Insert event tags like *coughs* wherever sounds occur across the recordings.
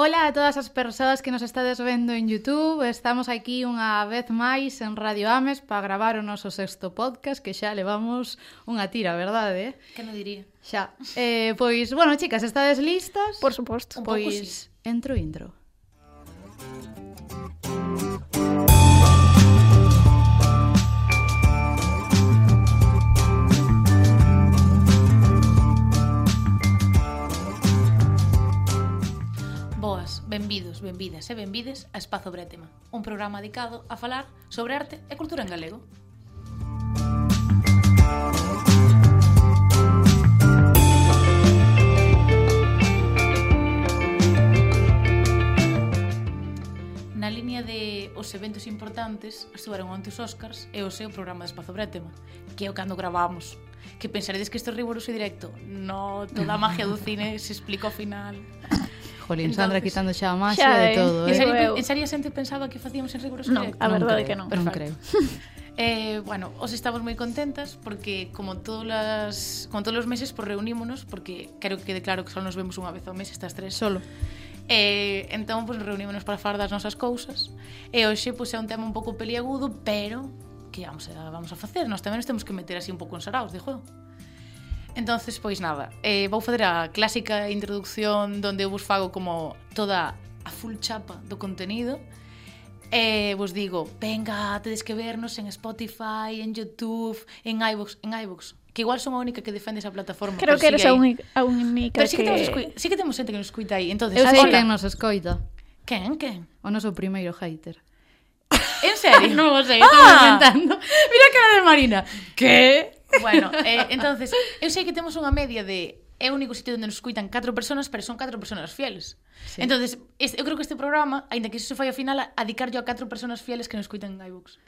Ola a todas as persoas que nos estades vendo en Youtube. Estamos aquí unha vez máis en Radio Ames Para gravar o noso sexto podcast Que xa levamos unha tira, verdade? Eh? Que non diría. Xa. Eh, Pois, bueno, chicas, estades listas? Por suposto. Pois, entro intro. Música Benvidos, benvidas e benvides a Espazo Bretema, un programa dedicado a falar sobre arte e cultura en galego. Na liña de os eventos importantes estuveron onte os Oscars e o seu programa de Espazo Bretema, que é o cando gravamos. Que pensaredes que isto é riguroso e directo? No, toda a magia do cine se explica ao final. Jolín, Sandra quitando xa a máxia xa, de todo, eh? En serio, en serio, a xente pensaba que facíamos en riguroso non, directo. a verdade que non. Non creo. *laughs* Eh, bueno, os estamos moi contentas porque como todas las, como todos os meses por pues, reunímonos porque creo que de claro que só nos vemos unha vez ao mes estas tres solo. Eh, entón, pois, pues, reunímonos para falar das nosas cousas. E hoxe, pois, pues, é un tema un pouco peliagudo, pero que vamos a, vamos a facer? Nós tamén nos temos que meter así un pouco en saraos de juego. Entonces, pois nada, eh, vou fazer a clásica introducción donde eu vos fago como toda a full chapa do contenido e vos digo, venga, tedes que vernos en Spotify, en Youtube, en iVoox, en iVoox, que igual son a única que defende esa plataforma. Creo que eres a, única, a única Pero sí que, que... Temos escu... sí que temos xente que nos escuita aí. Entonces, eu sei quen nos escoita. Quen, quen? O noso primeiro hater. En serio? *laughs* non o sei, ah! estou inventando. Mira a cara de Marina. Que? Bueno, eh, entonces, eu sei que temos unha media de é o único sitio onde nos escuitan catro personas, pero son catro personas fieles. Sí. Entonces, es, eu creo que este programa, aínda que iso se fai ao final, a adicarlo a catro personas fieles que nos escuitan en iBooks.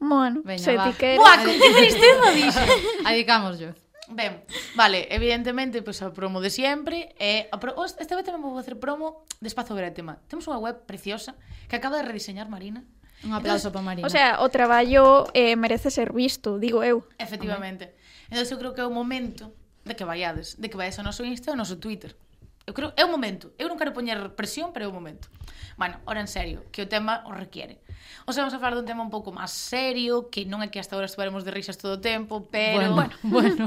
Bueno, Veña, se va. Buah, con que tristeza dixe. *laughs* Adicamos yo. Ben, vale, evidentemente, pois pues, a promo de sempre e eh, a pro... esta vez tamén vou facer promo de Espazo Verá Tema. Temos unha web preciosa que acaba de rediseñar Marina. Un aplauso para Marina. O sea, o traballo eh, merece ser visto, digo eu. Efectivamente. Entón, eu creo que é o momento de que vaiades, de que vaiades ao noso Insta e ao noso Twitter. Eu creo, é o momento. Eu non quero poñer presión, pero é o momento. Bueno, ora en serio, que o tema o requiere. O sea, vamos a falar dun tema un pouco máis serio, que non é que hasta agora estuveremos de risas todo o tempo, pero... Bueno, *laughs* bueno,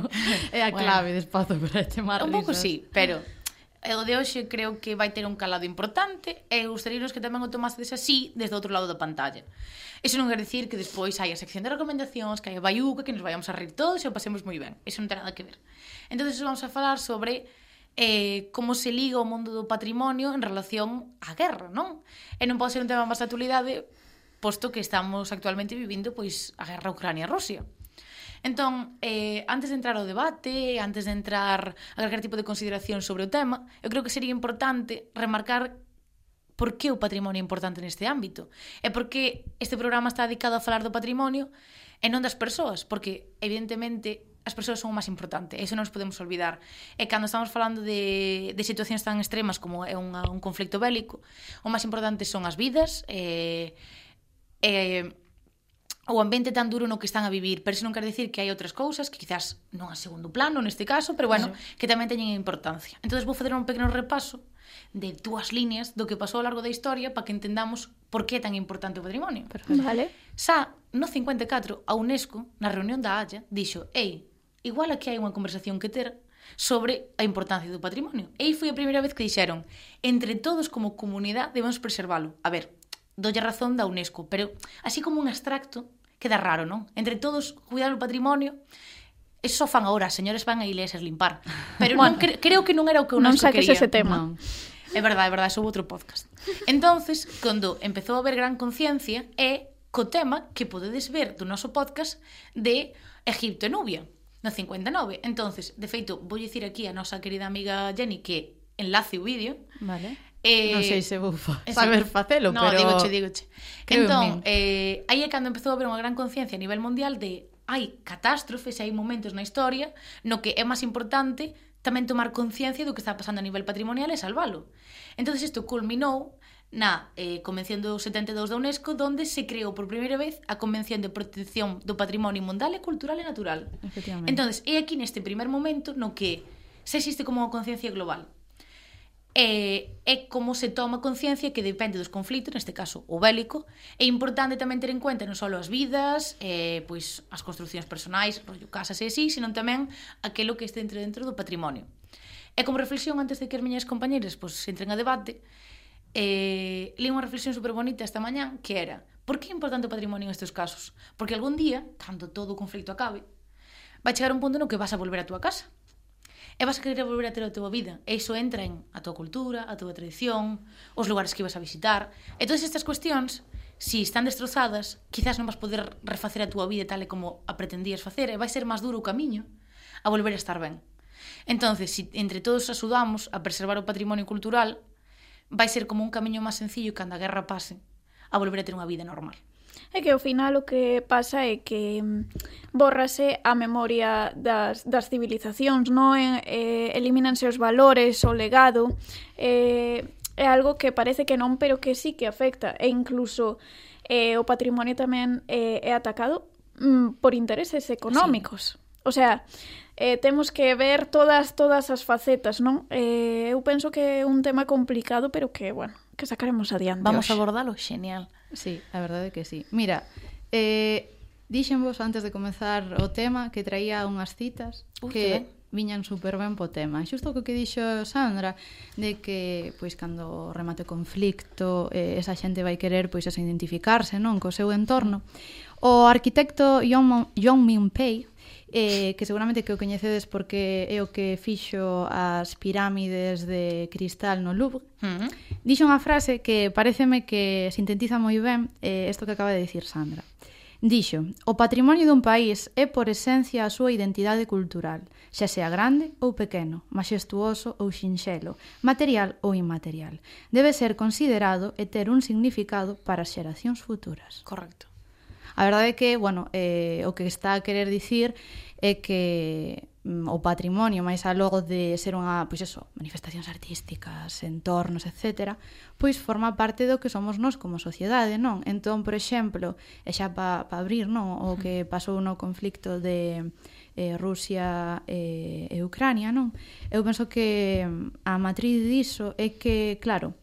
é a clave bueno. de espazo para chamar. Un pouco sí, pero E o de hoxe creo que vai ter un calado importante e os que tamén o tomastedes así desde outro lado da pantalla. Iso non quer dicir que despois hai a sección de recomendacións, que hai a baiuca, que nos vayamos a rir todos e o pasemos moi ben. Iso non ten nada que ver. Entón, vamos a falar sobre eh, como se liga o mundo do patrimonio en relación á guerra, non? E non pode ser un tema máis de actualidade, posto que estamos actualmente vivindo pois a guerra Ucrania-Rusia. Entón, eh, antes de entrar ao debate, antes de entrar a calquer tipo de consideración sobre o tema, eu creo que sería importante remarcar por que o patrimonio é importante neste ámbito. E por que este programa está dedicado a falar do patrimonio e non das persoas, porque evidentemente as persoas son o máis importante, e iso non nos podemos olvidar. E cando estamos falando de, de situacións tan extremas como é unha, un conflicto bélico, o máis importante son as vidas, e, e o ambiente tan duro no que están a vivir, pero iso non quer dicir que hai outras cousas que quizás non a segundo plano neste caso, pero bueno, que tamén teñen importancia. Entonces vou facer un pequeno repaso de dúas líneas do que pasou ao largo da historia para que entendamos por que é tan importante o patrimonio. Perfecto. Vale. Xa no 54 a UNESCO na reunión da Haya dixo: "Ei, igual aquí hai unha conversación que ter sobre a importancia do patrimonio". E aí foi a primeira vez que dixeron: "Entre todos como comunidade debemos preservalo". A ver, dolle razón da UNESCO, pero así como un abstracto Queda raro, non? Entre todos, cuidar o patrimonio. Eso só fan agora, señores van a iglesias limpar. Pero non, cre creo que non era o que o non saques quería. ese tema. Non. É verdade, é verdade, sou outro podcast. Entonces, cando empezou a haber gran conciencia, é co tema que podedes ver do noso podcast de Egipto e Nubia, no 59. Entonces, de feito, vou dicir aquí a nosa querida amiga Jenny que enlace o vídeo. Vale. Eh, non sei se vou fa saber facelo, no, pero... digoche, digoche. Entón, eh, aí é cando empezou a haber unha gran conciencia a nivel mundial de hai catástrofes, hai momentos na historia no que é máis importante tamén tomar conciencia do que está pasando a nivel patrimonial e salvalo. Entón, isto culminou na eh, Convención do 72 da UNESCO donde se creou por primeira vez a Convención de Protección do Patrimonio Mundial e Cultural e Natural. Entón, é aquí neste primer momento no que se existe como unha conciencia global e, é como se toma conciencia que depende dos conflitos, neste caso o bélico, é importante tamén ter en cuenta non só as vidas, eh, pois as construccións personais, rollo casas e así, senón tamén aquilo que este dentro dentro do patrimonio. E como reflexión antes de que as miñas compañeiras pois, entren a debate, eh, li unha reflexión super bonita esta mañán que era Por que é importante o patrimonio nestes casos? Porque algún día, cando todo o conflito acabe, vai chegar un punto no que vas a volver a túa casa e vas a querer volver a ter a tua vida. E iso entra en a tua cultura, a tua tradición, os lugares que ibas a visitar. E todas estas cuestións, si están destrozadas, quizás non vas poder refacer a tua vida tal e como a pretendías facer, e vai ser máis duro o camiño a volver a estar ben. Entonces, si entre todos axudamos a preservar o patrimonio cultural, vai ser como un camiño máis sencillo cando a guerra pase a volver a ter unha vida normal. É que ao final o que pasa é que mm, borrase a memoria das, das civilizacións, non? Eh, elimínanse os valores, o legado, eh, é algo que parece que non, pero que sí que afecta, e incluso eh, o patrimonio tamén eh, é atacado mm, por intereses económicos. Sí. O sea, eh, temos que ver todas todas as facetas, non? Eh, eu penso que é un tema complicado, pero que, bueno, que sacaremos adiante. Vamos hoxe. abordalo genial. Sí, a verdade é que sí. Mira, eh, dixenvos antes de comezar o tema que traía unhas citas Uf, que viñan super ben po tema. Xusto co que dixo Sandra de que pois cando remate o conflicto eh, esa xente vai querer pois esa identificarse, non, co seu entorno. O arquitecto Yong, John Min Pei eh, que seguramente que o coñecedes porque é o que fixo as pirámides de cristal no Louvre, uh -huh. dixo unha frase que pareceme que sintetiza moi ben eh, isto que acaba de dicir Sandra. Dixo, o patrimonio dun país é por esencia a súa identidade cultural, xa sea grande ou pequeno, majestuoso ou xinxelo, material ou inmaterial. Debe ser considerado e ter un significado para as xeracións futuras. Correcto. A verdade é que, bueno, eh, o que está a querer dicir é que mm, o patrimonio, máis a logo de ser unha, pois eso, manifestacións artísticas, entornos, etc., pois forma parte do que somos nós como sociedade, non? Entón, por exemplo, e xa para pa abrir, non? O que pasou no conflicto de eh, Rusia e, e Ucrania, non? Eu penso que mm, a matriz diso é que, claro,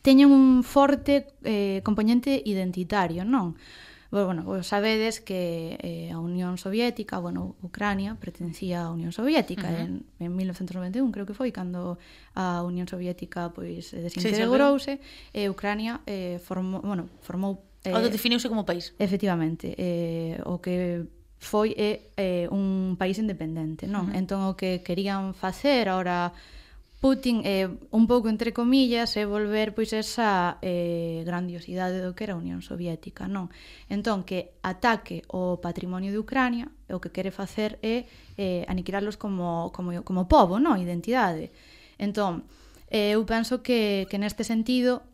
teñen un forte eh, componente identitario, non? Non? bueno, vos sabedes que eh, a Unión Soviética, bueno, Ucrania pertencía á Unión Soviética uh -huh. en, en 1991, creo que foi cando a Unión Soviética pois eh, desintegrouse sí, e Ucrania eh, formou, bueno, formou eh, autodefiniuse como país. Efectivamente, eh, o que foi é eh, un país independente, non? Uh -huh. Entón o que querían facer agora Putin eh, un pouco entre comillas é volver pois esa eh, grandiosidade do que era a Unión Soviética, non? Entón que ataque o patrimonio de Ucrania o que quere facer é eh, aniquilarlos como, como, como povo, non? Identidade. Entón, eh, eu penso que, que neste sentido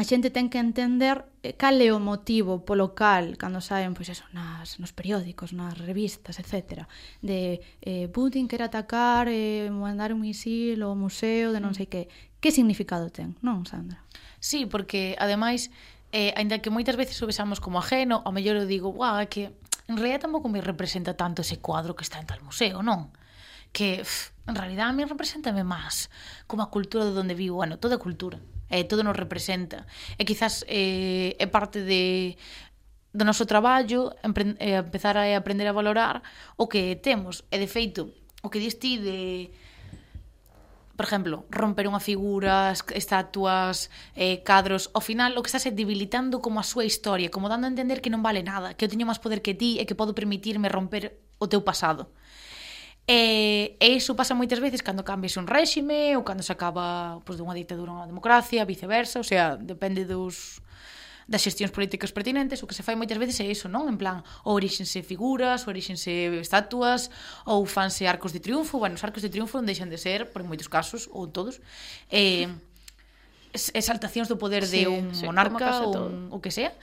a xente ten que entender eh, cal é o motivo polo cal cando saen pois eso, nas, nos periódicos, nas revistas, etc. De eh, Putin quer atacar, eh, mandar un misil ao museo de non mm. sei que. Que significado ten, non, Sandra? Sí, porque ademais, eh, ainda que moitas veces o besamos como ajeno, ao mellor eu digo, guau, que en realidad tampouco me representa tanto ese cuadro que está en tal museo, non? Que, pff, en realidad, a mí representame máis como a cultura de onde vivo, bueno, toda a cultura, eh, todo nos representa. E quizás eh, é parte de do noso traballo eh, empezar a aprender a valorar o que temos. E, de feito, o que dis ti de por exemplo, romper unha figura, estatuas, eh, cadros, ao final o que estás é debilitando como a súa historia, como dando a entender que non vale nada, que eu teño máis poder que ti e que podo permitirme romper o teu pasado. E, e iso pasa moitas veces cando cambias un réxime ou cando se acaba pois, dunha ditadura unha democracia, viceversa, o sea, depende dos das xestións políticas pertinentes, o que se fai moitas veces é iso, non? En plan, ou orixense figuras, ou orixense estatuas, ou fanse arcos de triunfo, bueno, os arcos de triunfo non deixan de ser, por moitos casos, ou todos, eh, exaltacións do poder sí, de un sí, monarca ou un, o que sea.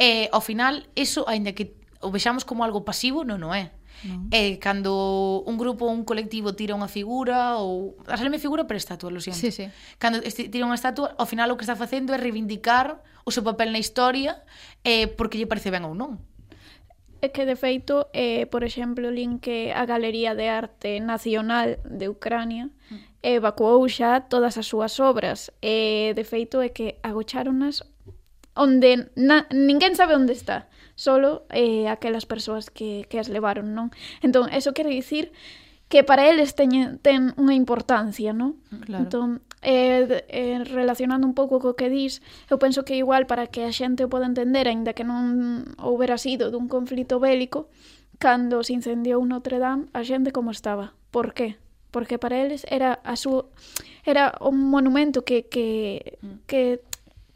E, ao final, eso, aínda que o vexamos como algo pasivo, non o é. Non. É eh, cando un grupo ou un colectivo tira unha figura ou... A figura pero estatua, lo siento. Sí, sí. Cando tira unha estatua, ao final o que está facendo é reivindicar o seu papel na historia eh, porque lle parece ben ou non. É que, de feito, eh, por exemplo, lin que a Galería de Arte Nacional de Ucrania mm. evacuou xa todas as súas obras. E, de feito, é que agocharonas onde na, ninguén sabe onde está, solo eh, aquelas persoas que, que as levaron, non? Entón, eso quere dicir que para eles teñen, ten unha importancia, non? Claro. Entón, eh, eh, relacionando un pouco co que dis, eu penso que igual para que a xente o poda entender, aínda que non houbera sido dun conflito bélico, cando se incendiou Notre Dame, a xente como estaba. Por qué? Porque para eles era a súa era un monumento que que mm. que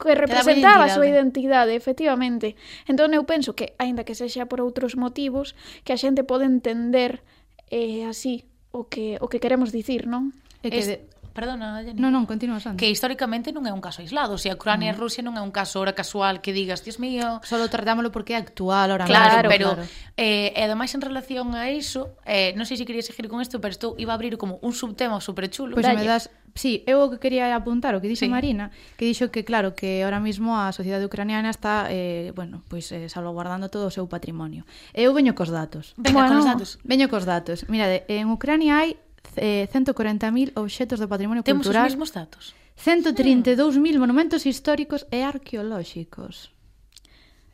que representaba a súa identidade, efectivamente. Entón eu penso que, aínda que sexa por outros motivos, que a xente pode entender eh, así o que o que queremos dicir, non? É que es... de... Perdona, Jenny. Non, non, continúa, Sandra. Que históricamente non é un caso aislado. O sea, Ucrania mm. e Rusia non é un caso ora casual que digas, Dios mío... Solo tratámoslo porque é actual ora Claro, mesmo, pero... Claro. Eh, e ademais, en relación a iso, eh, non sei se quería seguir con isto, pero isto iba a abrir como un subtema super chulo. Pois pues me das Sí, eu o que quería apuntar, o que dixo sí. Marina, que dixo que claro, que ahora mismo a sociedade ucraniana está, eh, bueno, pois pues, eh, salvaguardando todo o seu patrimonio. Eu veño cos datos. Venga, bueno, cos datos. Veño cos datos. Mirade, en Ucrania hai eh, 140.000 obxectos do patrimonio Temos cultural. Temos os mesmos datos. 132.000 monumentos históricos e arqueolóxicos.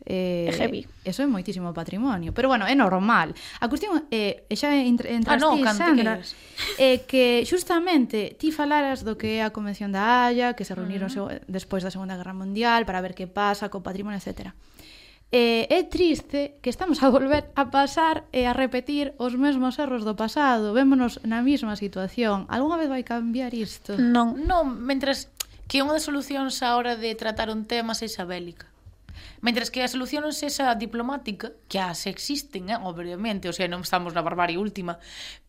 Eh, é heavy. Eso é moitísimo patrimonio. Pero bueno, é normal. A cuestión, eh, xa entraste, ah, no, Sandra, eh, que justamente ti falaras do que é a Convención da Haya, que se reuniron uh -huh. despois da Segunda Guerra Mundial para ver que pasa co patrimonio, etcétera. Eh, é triste que estamos a volver a pasar e a repetir os mesmos erros do pasado. Vémonos na mesma situación. alguna vez vai cambiar isto? Non, non, mentres que unha das solucións á hora de tratar un tema é bélica Mentres que a solución non sexa diplomática, que as existen, eh, obviamente, o sea, non estamos na barbarie última,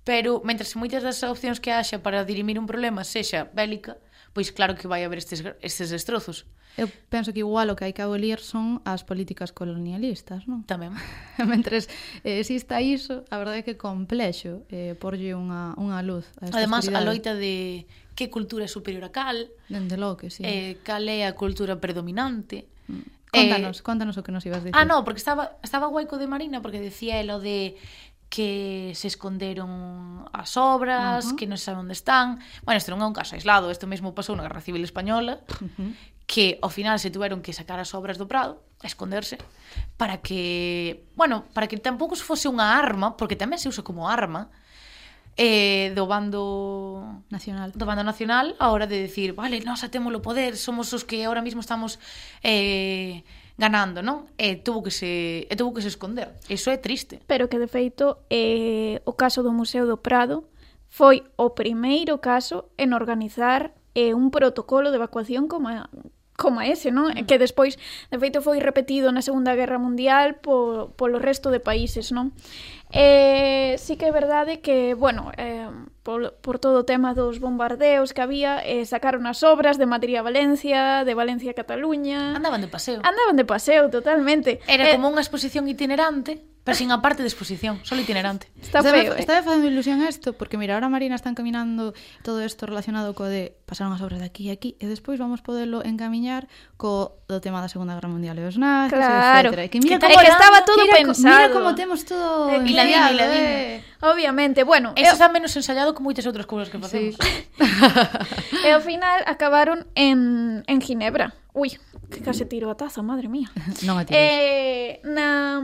pero mentres moitas das opcións que haxa para dirimir un problema sexa bélica, pois claro que vai haber estes, estes destrozos. Eu penso que igual o que hai que abolir son as políticas colonialistas, non? Tamén. *laughs* Mentres eh, exista iso, a verdade é que complexo eh, porlle unha, unha luz. A Además, a loita de que cultura é superior a cal. Dende logo que sí. Eh, cal é a cultura predominante. Mm. Contanos, eh, contanos o que nos ibas dicir. Ah, no, porque estaba, estaba guai co de Marina porque decía elo de que se esconderon as obras, uh -huh. que non se sabe onde están. Bueno, isto non é un caso aislado, isto mesmo pasou na Guerra Civil Española, uh -huh. que ao final se tiveron que sacar as obras do Prado, a esconderse, para que, bueno, para que tampouco se fose unha arma, porque tamén se usa como arma, uh eh, do bando nacional do bando nacional a hora de decir vale, nós atemos o poder, somos os que ahora mismo estamos eh, ganando, non? E tuvo que se e tuvo que se esconder. Eso é triste. Pero que de feito eh, o caso do Museo do Prado foi o primeiro caso en organizar eh, un protocolo de evacuación como a, como ese, non? Mm. Que despois, de feito, foi repetido na Segunda Guerra Mundial po, polo resto de países, non? Eh, sí que é verdade que, bueno, eh, por, por todo o tema dos bombardeos que había, eh, sacaron as obras de Madrid a Valencia, de Valencia a Cataluña... Andaban de paseo. Andaban de paseo, totalmente. Era eh, como unha exposición itinerante pero sin a parte de exposición, solo itinerante. Está feo, eh? Está facendo ilusión isto, porque mira, ahora Marina está encaminando todo isto relacionado co de pasaron as obras de aquí e aquí, e despois vamos podelo encamiñar co do tema da Segunda Guerra Mundial e os nazis, claro. etc. Que mira que, como que estaba todo mira, pensado. Mira como temos todo... Eh, enviado, la vida. eh. Obviamente, bueno... Eso eh, está menos ensayado que moitas outras cousas que facemos. Sí. *laughs* e ao final acabaron en, en Ginebra. Ui, que case tiro a taza, madre mía. *laughs* non a tiras. Eh, na,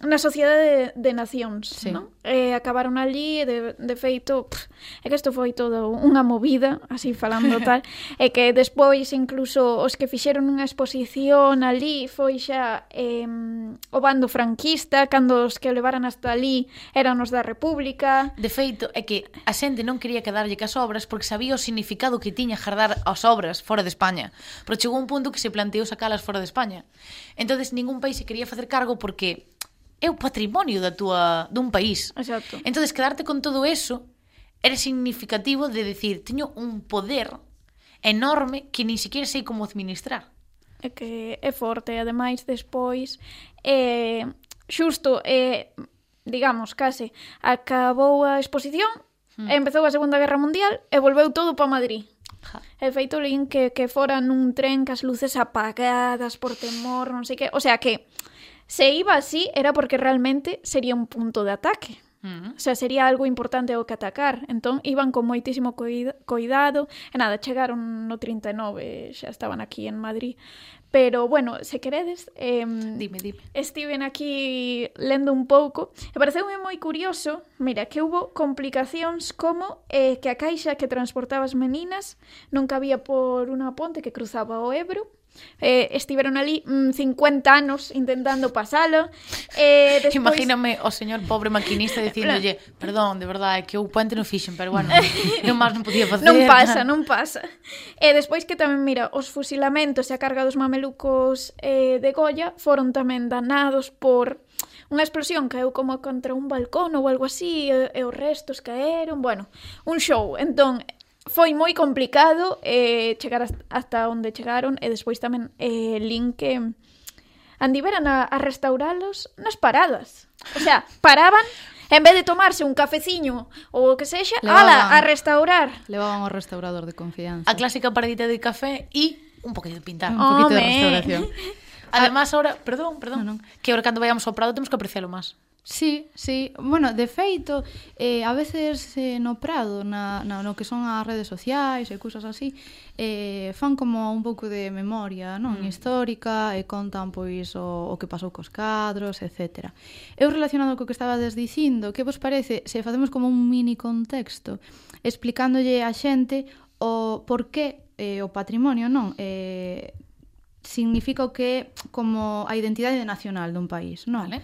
na Sociedade de, de Nacións, sí. non? Eh, acabaron ali, de, de feito, pff, é que isto foi todo unha movida, así falando *laughs* tal, e que despois incluso os que fixeron unha exposición allí foi xa eh, o bando franquista, cando os que o levaran hasta ali eran os da República. De feito, é que a xente non quería quedarlle cas obras porque sabía o significado que tiña jardar as obras fora de España. Pero chegou un punto que se planteou decidiu sacalas fora de España. Entonces ningún país se quería facer cargo porque é o patrimonio da tua dun país. Exacto. Entonces quedarte con todo eso era significativo de decir, teño un poder enorme que nin siquiera sei como administrar. É que é forte, ademais despois eh, xusto eh, digamos, case acabou a exposición Hmm. E empezou a Segunda Guerra Mundial e volveu todo para Madrid. Ja. E feito lín que, que fora nun tren cas luces apagadas por temor, non sei que... O sea que se iba así era porque realmente sería un punto de ataque. Mm. O sea, sería algo importante o que atacar. Entón, iban con moitísimo coidado E nada, chegaron no 39, xa estaban aquí en Madrid. Pero, bueno, se queredes... Eh, dime, dime. Estiven aquí lendo un pouco e pareceume moi curioso, mira, que hubo complicacións como eh, que a caixa que transportaba as meninas non cabía por unha ponte que cruzaba o Ebro, Eh, estiveron ali mm, 50 anos intentando pasalo. Eh, *laughs* despois... Imagíname o señor pobre maquinista dicíndolle, perdón, de verdade, é que o puente non fixen, pero bueno, *laughs* non máis non podía facer. Non pasa, non pasa. E eh, despois que tamén, mira, os fusilamentos e a carga dos mamelucos eh, de Goya foron tamén danados por unha explosión caeu como contra un balcón ou algo así e, e os restos caeron, bueno, un show. Entón, foi moi complicado eh, chegar hasta onde chegaron e despois tamén eh, Link que andiveran a, a restauralos nas paradas. O sea, paraban en vez de tomarse un cafeciño ou o que sexa, Levaban- ala, a restaurar. Levaban ao restaurador de confianza. A clásica paradita de café e un poquinho de pintar. Un poquito de Home. restauración. *laughs* Ah. Además, ahora, perdón, perdón, no, no. que ahora cando vayamos ao Prado temos que aprecialo máis. Sí, sí. Bueno, de feito, eh, a veces eh, no Prado, na, na, no que son as redes sociais e cousas así, eh, fan como un pouco de memoria non mm. histórica e contan pois o, o que pasou cos cadros, etc. Eu relacionado co que estabades dicindo, que vos parece se facemos como un mini contexto explicándolle a xente o por que eh, o patrimonio non eh, significa o que como a identidade nacional dun país, non? Vale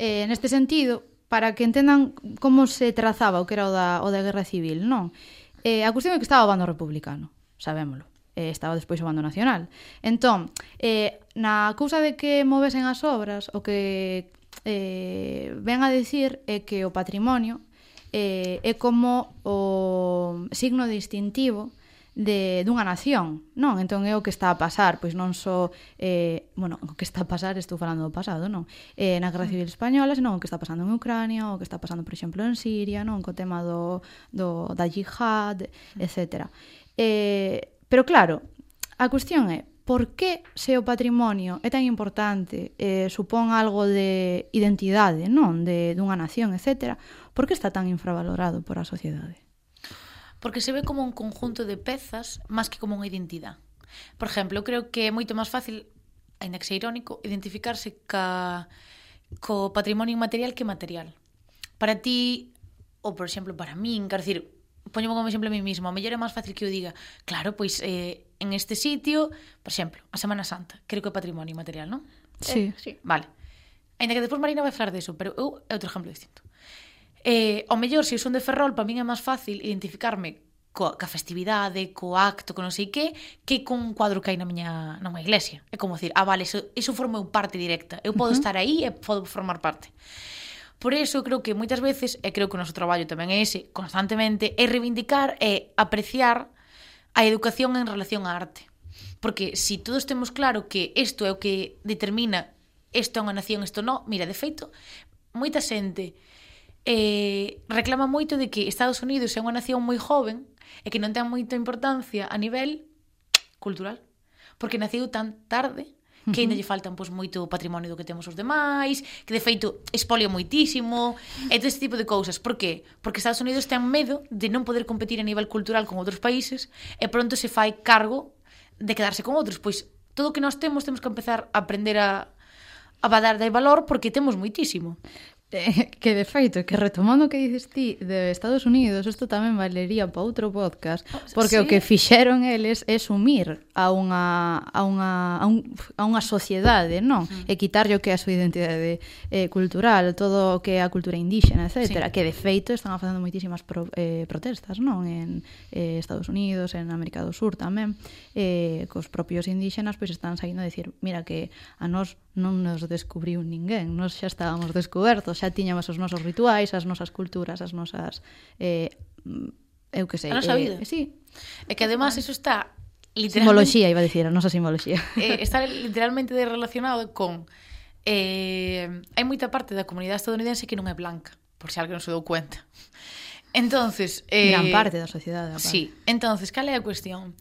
Eh, neste sentido, para que entendan como se trazaba o que era o da, o da Guerra Civil, non? Eh, a cuestión é que estaba o bando republicano, sabémolo. Eh, estaba despois o bando nacional. Entón, eh, na cousa de que movesen as obras, o que eh, ven a decir é que o patrimonio eh, é como o signo distintivo de dunha nación, non? Entón é o que está a pasar, pois non só eh, bueno, o que está a pasar, estou falando do pasado, non? Eh, na Guerra mm. Civil Española, senón o que está pasando en Ucrania, o que está pasando, por exemplo, en Siria, non? Co tema do, do da jihad, mm. etc. Eh, pero claro, a cuestión é, por que se o patrimonio é tan importante, eh, supón algo de identidade, non? De, dunha nación, etc. Por que está tan infravalorado por a sociedade? porque se ve como un conjunto de pezas máis que como unha identidade. Por exemplo, eu creo que é moito máis fácil, ainda que sea irónico, identificarse ca, co patrimonio inmaterial que material. Para ti, ou por exemplo, para min, quero dicir, poño como exemplo a mí mismo, a mellor é máis fácil que eu diga, claro, pois eh, en este sitio, por exemplo, a Semana Santa, creo que é patrimonio inmaterial, non? Sí. Eh, sí. Vale. Ainda que despois Marina vai falar deso, pero eu é outro exemplo distinto. Eh, ao mellor, se eu son de Ferrol, para min é máis fácil identificarme co, ca festividade, co acto, co non sei que, que con un cuadro que hai na miña, na miña iglesia. É como dicir, ah, vale, eso, eso forma un parte directa. Eu podo uh -huh. estar aí e podo formar parte. Por eso creo que moitas veces, e creo que o noso traballo tamén é ese, constantemente, é reivindicar e apreciar a educación en relación á arte. Porque se si todos temos claro que isto é o que determina isto é unha nación, isto non, mira, de feito, moita xente eh, reclama moito de que Estados Unidos é unha nación moi joven e que non ten moita importancia a nivel cultural, porque naciu tan tarde que ainda lle faltan pois moito patrimonio do que temos os demais, que de feito expolia moitísimo, e todo este tipo de cousas. Por qué? Porque Estados Unidos ten medo de non poder competir a nivel cultural con outros países e pronto se fai cargo de quedarse con outros, pois todo o que nós temos temos que empezar a aprender a a dar de valor porque temos moitísimo. *laughs* Eh, que de feito, que retomando o que dices ti de Estados Unidos, isto tamén valería para outro podcast, oh, porque sí. o que fixeron eles é sumir a unha a unha a, un, a unha sociedade, non? Mm. E quitarlle o que é a súa identidade eh, cultural, todo o que é a cultura indígena, etcétera, sí. que de feito están facendo moitísimas pro, eh, protestas, non? En eh, Estados Unidos, en América do Sur tamén, eh, cos propios indígenas pois están saindo a decir, mira que a nós non nos descubriu ninguén, nos xa estábamos descobertos, xa tiñamos os nosos rituais, as nosas culturas, as nosas eh, eu que sei. A nosa eh, vida. Eh, sí. E que además ah. iso está literalmente... Simboloxía, iba a dicir, a nosa simboloxía. Eh, *laughs* está literalmente relacionado con eh, hai moita parte da comunidade estadounidense que non é blanca, por se alguén non se dou cuenta. Entonces, eh, gran parte da sociedade. Rapaz. Sí, entonces, cal é a cuestión?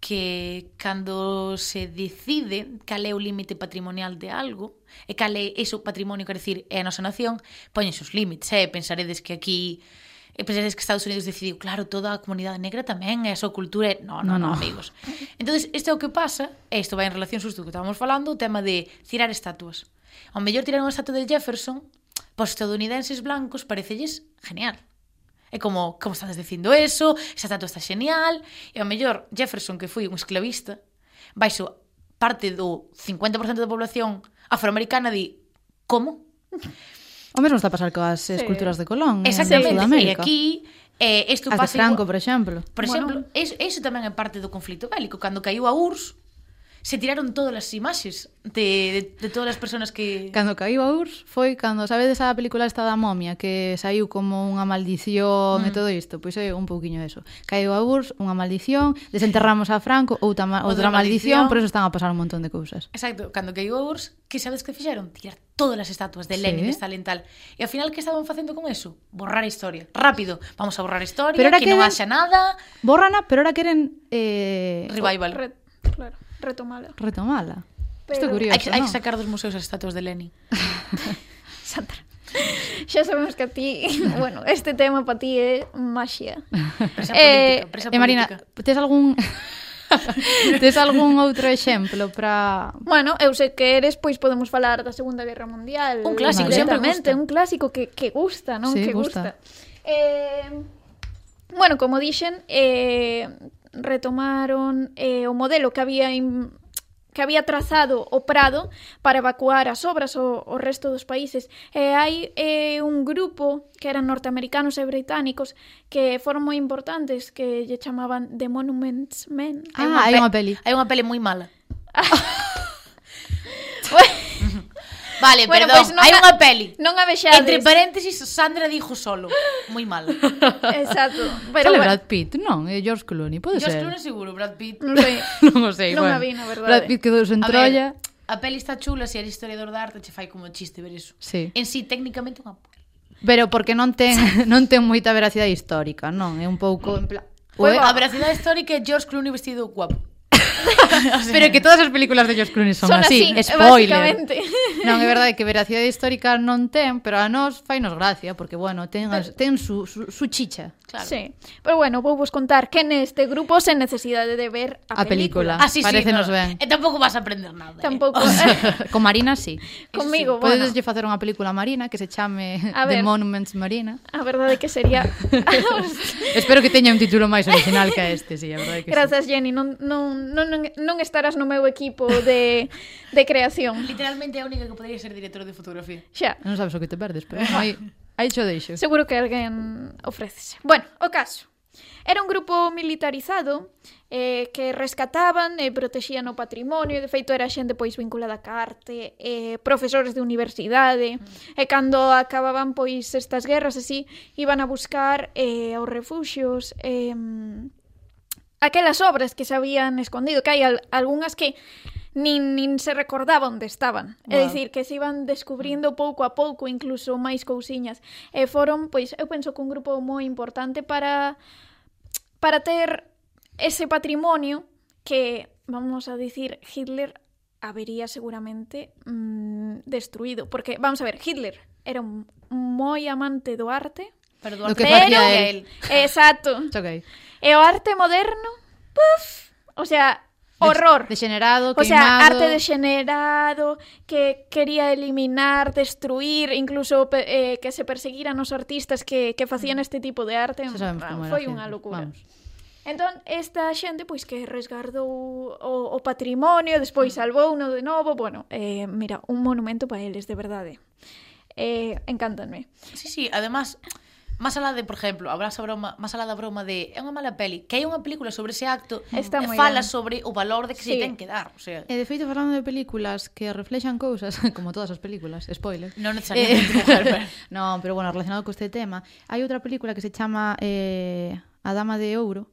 que cando se decide cal é o límite patrimonial de algo e cal é iso patrimonio, quer decir, é a nosa nación, poñen os límites, eh? pensaredes que aquí e pensaredes que Estados Unidos decidiu, claro, toda a comunidade negra tamén, é a súa cultura, no, no, no, no, amigos. Entón, isto é o que pasa, e isto vai en relación xusto que estábamos falando, o tema de tirar estatuas. Ao mellor tirar unha estatua de Jefferson, para os estadounidenses blancos parecelles genial. É como, como estás dicindo eso? Esa estatua está xenial. E ao mellor Jefferson, que foi un esclavista, baixo parte do 50% da población afroamericana di como? O mesmo está a pasar coas sí. esculturas de Colón eh, Exactamente, e aquí eh, isto pasa... Franco, igual... por exemplo. Por exemplo, bueno. eso, eso tamén é parte do conflito bélico. Cando caiu a URSS, se tiraron todas as imaxes de, de, de todas as persoas que... Cando caiu a URSS foi cando, sabedes a película esta da momia que saiu como unha maldición mm. e todo isto, pois é un pouquiño eso. Caiu a URSS, unha maldición, desenterramos a Franco, outra, outra, outra maldición, maldición, por eso están a pasar un montón de cousas. Exacto, cando caiu a URSS, que sabes que fixeron? Tirar todas as estatuas de Lenin, sí. de Stalin tal. E ao final que estaban facendo con eso? Borrar a historia. Rápido, vamos a borrar a historia, pero que queren... non haxa nada. Borrana, pero ahora queren eh revival. Re... Claro retomala. Retomala. Pero... Isto é curioso, hai, hai que sacar dos museos as estatuas de Lenin. *laughs* Sandra. Xa sabemos que a ti, *laughs* bueno, este tema para ti é maxia. Presa eh, política, presa eh, Marina, política. tes algún *laughs* Tes algún outro exemplo para Bueno, eu sei que eres, pois podemos falar da Segunda Guerra Mundial. Un clásico, sempre gusta. un clásico que que gusta, non? Sí, que gusta. gusta. Eh, bueno, como dixen, eh retomaron eh, o modelo que había in, que había trazado o Prado para evacuar as obras o, o resto dos países. E hai eh, un grupo que eran norteamericanos e británicos que foron moi importantes que lle chamaban The Monuments Men. Ah, hai unha peli. Hai unha peli moi mala. *laughs* Vale, bueno, perdón, pues non hai a... unha peli. Non a vexades. Entre paréntesis, Sandra dixo solo. Moi mal. *laughs* Exacto. Pero Sale bueno. Brad Pitt, non? E eh, George Clooney, pode George ser. George Clooney seguro, Brad Pitt. Non sei. *laughs* non o sei, non bueno. a vi, na verdade. Brad Pitt quedou sen trolla. A peli está chula, se eres historiador de arte, che fai como chiste ver iso. Sí. En si, sí, técnicamente unha Pero porque non ten *laughs* non ten moita veracidade histórica, non? É un pouco en plan... Bueno, a veracidade histórica é George Clooney vestido guapo. *laughs* Pero que todas as películas de George Clooney son, son así, así, spoiler. Non, é verdade que veracidade histórica non ten, pero a nós fainos gracia, porque, bueno, ten, as, ten su, su, su chicha. Claro. Sí. Pero bueno, vou vos contar que neste grupo sen necesidade de ver a, a película. película. Así ah, sí, Parece sí, nos no. ben. E tampouco vas a aprender nada. Eh. Tampouco. Eh? *laughs* *laughs* Con Marina, sí. Comigo, sí. bueno. Facer unha película Marina que se chame a ver, The Monuments Marina. A verdade que sería... Espero que teña un título máis original que este, sí, a verdade que Gracias, sí. Jenny. Non, non, non non, non estarás no meu equipo de, de creación. *laughs* Literalmente é a única que podría ser director de fotografía. Xa. Non sabes o que te perdes, pero aí, aí xo deixo. Seguro que alguén ofrécese. Bueno, o caso. Era un grupo militarizado eh, que rescataban e eh, protexían o patrimonio, de feito era xente pois vinculada a arte, eh, profesores de universidade, mm. e cando acababan pois estas guerras así, iban a buscar eh, aos refuxios eh, aquelas obras que se habían escondido, que hai al, algunhas que nin, nin se recordaba onde estaban. Wow. É dicir, que se iban descubrindo pouco a pouco incluso máis cousiñas. Eh, e foron, pois, eu penso que un grupo moi importante para para ter ese patrimonio que, vamos a dicir, Hitler habería seguramente mmm, destruído. Porque, vamos a ver, Hitler era un moi amante do arte, Pero do, do que facía él. Exacto. okay. E o arte moderno, puf, o sea, horror. Degenerado, queimado. O sea, arte degenerado que quería eliminar, destruir, incluso eh, que se perseguiran os artistas que, que facían este tipo de arte. Foi unha locura. Vamos. Entón, esta xente, pois, que resgardou o, o patrimonio, despois salvou uno de novo, bueno, eh, mira, un monumento para eles, de verdade. Eh. eh, encántanme. Sí, sí, además, Más alá de, por exemplo, habrá esa broma, más alá da broma de é unha mala peli, que hai unha película sobre ese acto Está eh, e fala bien. sobre o valor de que sí. se ten que dar, o sea. E de feito falando de películas que reflexan cousas, *laughs* como todas as películas, spoiler. Non eh, necesariamente, *laughs* eh, mujer, pero... no, pero bueno, relacionado co este tema, hai outra película que se chama eh, A dama de ouro.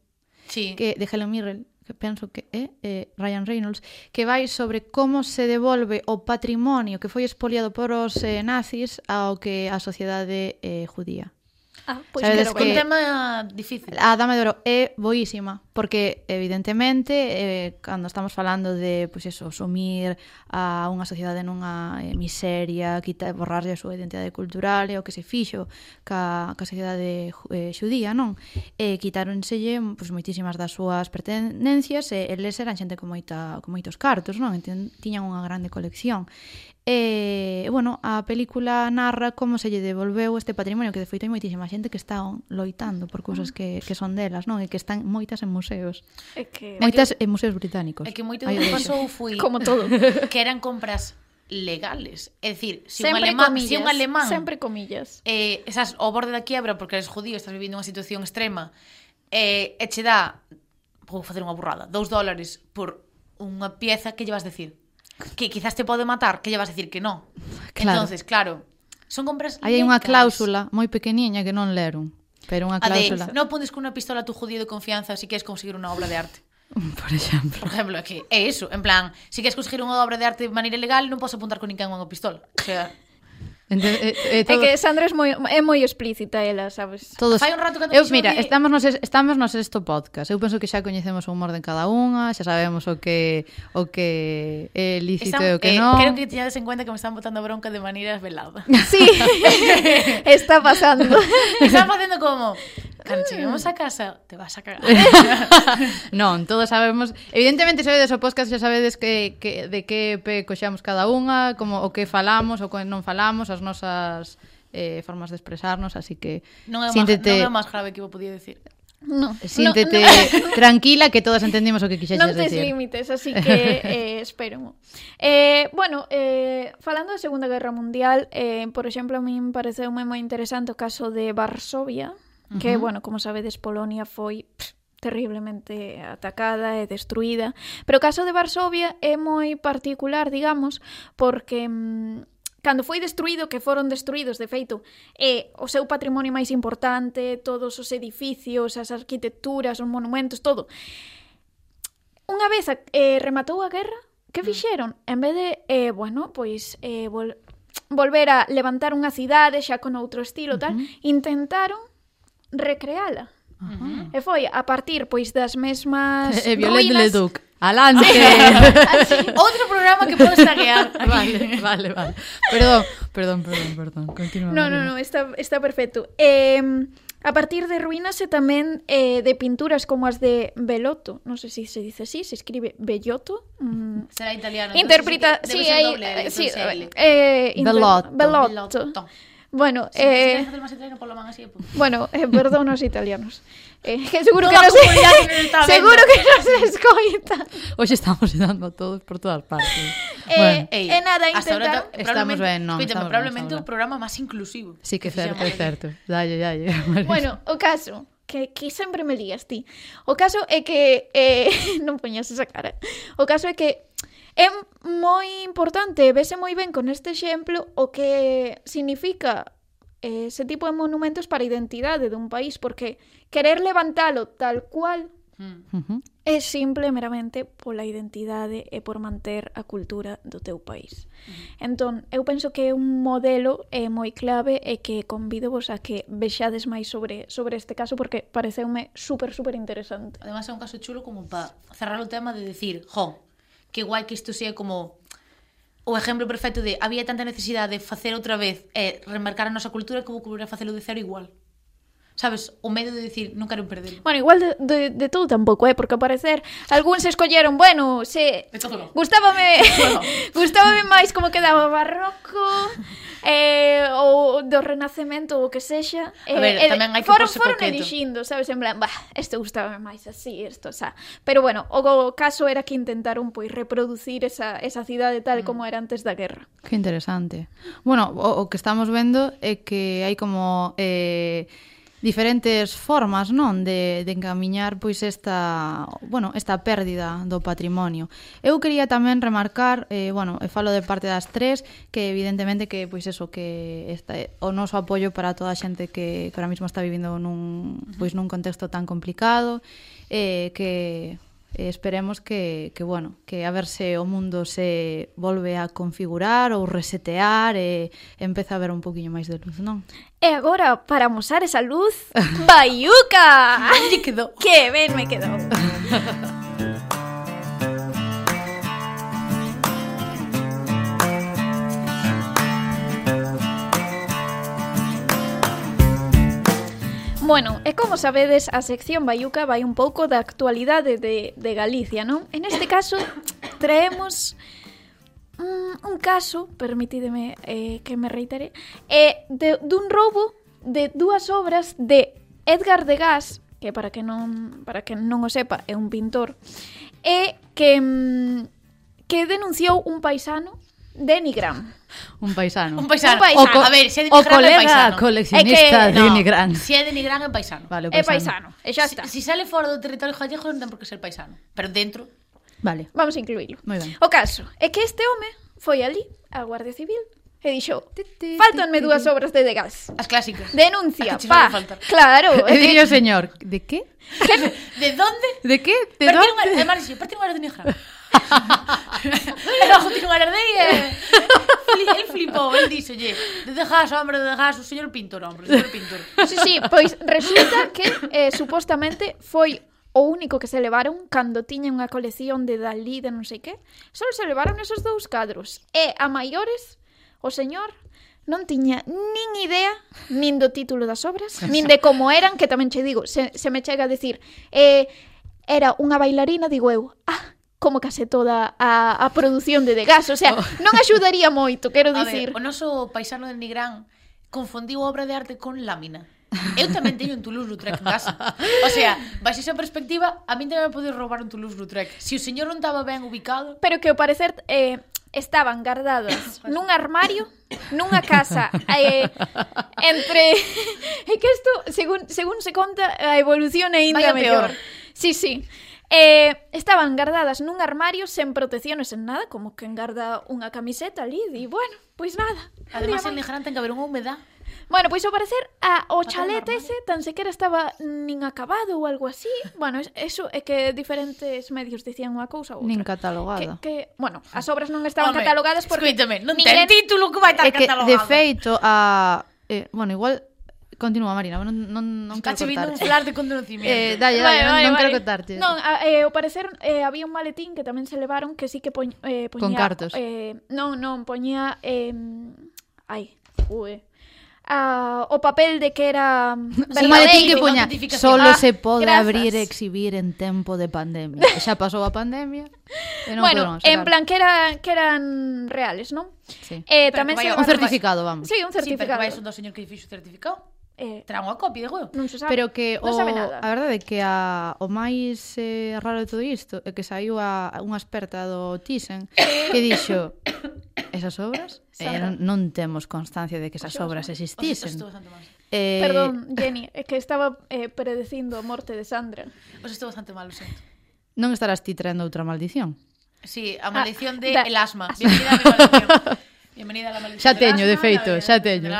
Sí. Que de Helen Mirren, que penso que é eh, Ryan Reynolds, que vai sobre como se devolve o patrimonio que foi expoliado por os eh, nazis ao que a sociedade eh, judía. Ah, pois Sabedes que, que un tema difícil. A Dama de Oro é boísima, porque evidentemente eh, cando estamos falando de pois eso, sumir a unha sociedade nunha eh, miseria, quitar borrarlle a súa identidade cultural e o que se fixo ca, ca sociedade eh, xudía, non? E quitáronselle pois moitísimas das súas pertenencias e eles eran xente con moita con moitos cartos, non? Tiñan unha grande colección. E, bueno, a película narra como se lle devolveu este patrimonio que de feito hai moitísima xente que está loitando por cousas que, que son delas, non? E que están moitas en museos. É que... Moitas en museos británicos. É que moito do que pasou foi *laughs* como todo, *laughs* que eran compras legales. É dicir, se sempre un alemán, comillas, se un alemán, sempre comillas. Eh, esas ao borde da quiebra porque eres judío, estás vivindo unha situación extrema, eh, e che dá vou facer unha burrada, dous dólares por unha pieza que llevas decir que quizás te pode matar, que lle vas a decir que no. Claro. Entonces, claro, son compras Aí hai unha cláusula moi pequeniña que non leron, pero unha cláusula. A de, non podes con unha pistola a tu judío de confianza se si queres conseguir unha obra de arte. *laughs* Por exemplo. Por exemplo, é que é iso, en plan, se si queres conseguir unha obra de arte de maneira legal, non podes apuntar con ninguén unha pistola. O sea, Ente, é, é, todo... é que Sandra é moi, é moi explícita ela, sabes? Todos... Fai un rato que eu, mira, que... estamos, nos, estamos nos sexto podcast. Eu penso que xa coñecemos o humor de cada unha, xa sabemos o que o que é lícito Están, e o que eh, non. Creo que tiñades en cuenta que me están botando bronca de maneira velada. Sí, *laughs* *laughs* está pasando. están facendo como, cando cheguemos a casa, te vas a cagar. *laughs* non, todos sabemos... Evidentemente, sabedes o podcast, xa sabedes que, que, de que pe coxamos cada unha, como o que falamos, o que non falamos, as nosas eh, formas de expresarnos, así que... Non é, síntete... non é o máis grave que vou podía decir. Eh, no, Síntete no, no. *laughs* tranquila que todas entendimos o que quixeches decir. Non tes decir. límites, así *laughs* que eh, espero. Eh, bueno, eh, falando da Segunda Guerra Mundial, eh, por exemplo, a min pareceu moi moi interesante o caso de Varsovia, que, bueno, como sabedes, Polonia foi pff, terriblemente atacada e destruída. Pero o caso de Varsovia é moi particular, digamos, porque mmm, cando foi destruído, que foron destruídos, de feito, é o seu patrimonio máis importante, todos os edificios, as arquitecturas, os monumentos, todo. Unha vez eh, rematou a guerra, que mm. fixeron? En vez de, eh, bueno, pois eh, vol volver a levantar unha cidade xa con outro estilo, tal, uh -huh. intentaron recreala. Uh -huh. E foi a partir pois das mesmas E, *laughs* e Violet ruínas... Leduc, alante. Sí. Así, *laughs* outro programa que podes taguear. *laughs* vale, vale, vale. Perdón, perdón, perdón, perdón. Continúa. No, no, no, está está perfecto. Eh A partir de ruínas e tamén eh, de pinturas como as de Belotto, non sei sé si se dice así, se escribe Bellotto. Mm. Será italiano. Interpreta, sí, hai, doble, sí, eh, eh, Bellotto. Belotto. Belotto. Bueno, sí, eh... Si máis italiano, polo man así, bueno, eh, perdón os italianos. Eh, *laughs* que seguro Toda que nos, se... *laughs* seguro que nos escoita. Hoxe estamos dando a todos por todas partes. Eh, bueno. Eh, Ey, eh, nada, intentar... Ahora, estamos ben, non. Escúchame, probablemente o programa máis inclusivo. Sí, que é certo, é certo. Dalle, dalle. Bueno, o caso, que, que sempre me lías ti. O caso é que... Eh, *laughs* non poñas esa cara. O caso é que É moi importante, vese moi ben con este exemplo o que significa eh, ese tipo de monumentos para a identidade dun país, porque querer levantalo tal cual hmm. É simple meramente pola identidade e por manter a cultura do teu país. Hmm. Entón, eu penso que é un modelo é moi clave e que convido vos a que vexades máis sobre sobre este caso porque pareceume super super interesante. Ademais é un caso chulo como para cerrar o tema de decir, jo, que guai que isto sea como o exemplo perfecto de había tanta necesidade de facer outra vez e eh, remarcar a nosa cultura que vou a facelo de cero igual. Sabes, o medo de decir, non quero perder. Bueno, igual de, de, de todo tampouco, eh, porque ao parecer algúns escolleron, bueno, se... No. Gustábame, Bueno. *laughs* gustábame máis como quedaba Barroco, eh, ou do Renacemento ou o que sexa. Eh, a ver, eh, tamén hai que foron, foron coqueto. elixindo, sabes, en plan, bah, isto gustaba máis así, isto, xa. Pero bueno, o, o caso era que intentaron pois reproducir esa, esa cidade tal mm. como era antes da guerra. Que interesante. Bueno, o, o que estamos vendo é que hai como... Eh, diferentes formas, non, de, de encamiñar pois esta, bueno, esta pérdida do patrimonio. Eu quería tamén remarcar, eh, bueno, e falo de parte das tres, que evidentemente que pois eso que esta, o noso apoio para toda a xente que, que ahora mismo está vivindo nun pois nun contexto tan complicado, eh, que eh, esperemos que, que, bueno, que a ver se o mundo se volve a configurar ou resetear e empeza a ver un poquinho máis de luz, non? E agora, para mosar esa luz, *laughs* Baiuca! *laughs* que ben me quedou. *laughs* Bueno, e como sabedes, a sección Bayuca vai un pouco da actualidade de, de Galicia, non? En este caso, traemos un, un caso, permitideme eh, que me reitere, eh, de, dun roubo de dúas obras de Edgar Degas, que para que non para que non o sepa é un pintor, e que mm, que denunciou un paisano Denigram. Un paisano. Un paisano. Un paisano. a ver, se é Denigram o colega é paisano. coleccionista é que, de no, No, se é Denigram é paisano. Vale, paisano. É paisano. E xa está. Si, si sale fora do territorio gallego non ten por que ser paisano. Pero dentro... Vale. Vamos a incluílo. O caso é que este home foi ali, a Guardia Civil, e dixo Faltanme dúas obras de Degas As clásicas Denuncia, *laughs* pa Claro *laughs* E dixo señor, de que? *laughs* De donde? De que? De Partir donde? Ademais, partir unha hora de negra Era unha Gardei eh. e... El flipou, el díxolle Dedejas, hombre, dedejas, o señor Pintor, hombre, o señor Pintor Sí, sí, pois resulta que eh, supostamente foi o único que se levaron cando tiña unha colección de Dalí de non sei que, só se levaron esos dous cadros. E a maiores, o señor non tiña nin idea nin do título das obras, nin de como eran, que tamén che digo, se, se me chega a decir, eh, era unha bailarina, digo eu, ah, como case toda a, a produción de degas, o sea, oh. non axudaría moito, quero dicir. A ver, o noso paisano de Nigrán confundiu obra de arte con lámina. Eu tamén teño un Toulouse-Lautrec en casa. O sea, baixo esa perspectiva, a min tamén me pode roubar un Toulouse-Lautrec. Se si o señor non estaba ben ubicado... Pero que ao parecer eh, estaban guardados *laughs* nun armario, nunha casa, eh, entre... *laughs* É que isto, según, según se conta, a evolución é ainda mellor. Sí, sí. Eh, estaban guardadas nun armario sen protecciones en nada, como que engarda unha camiseta ali, e bueno, pois nada. Además, en Lejarán ten que haber unha humedad. Bueno, pois ao parecer a, o chalete ese tan sequera estaba nin acabado ou algo así. Bueno, eso é que diferentes medios dicían unha cousa ou outra. Nin catalogada. Que, que, bueno, as obras non estaban Home, catalogadas porque... Escúchame, non ninguén... ten título que vai estar é que, catalogado. De feito, a... Eh, bueno, igual Continúa, Marina, non, non, non quero Cache vindo un de conducimiento. Eh, dalle, dalle, vale, non, vale, non quero vale. Non, a, eh, ao parecer eh, había un maletín que tamén se levaron que sí que poñ, eh, poñía... Con cartos. Eh, non, non, poñía... Eh, ai, ue Ah, o papel de que era *laughs* sí, maletín que poña solo ah, se pode grazas. abrir e exhibir en tempo de pandemia. Xa pasou a pandemia. E non bueno, en plan que era que eran reales, non? Sí. Eh, Pero tamén se... un certificado, vamos. Sí, un certificado. Sí, pero que vai son do señor que fixo certificado. Eh, Terán unha copia de Google. Non se sabe. Pero que o, non sabe nada. a verdade é que a, o máis eh, raro de todo isto é que saiu a, a unha experta do Thyssen *coughs* que dixo esas obras eh, non, non temos constancia de que esas obras existisen. Eh... Perdón, Jenny, é que estaba eh, predecindo a morte de Sandra. Os estou bastante mal, o sento. Non estarás ti traendo outra maldición? Sí, a maldición ah, de da... el asma. Bienvenida a mi maldición. *laughs* Bienvenida a la maldición. Xa teño, de feito, xa teño.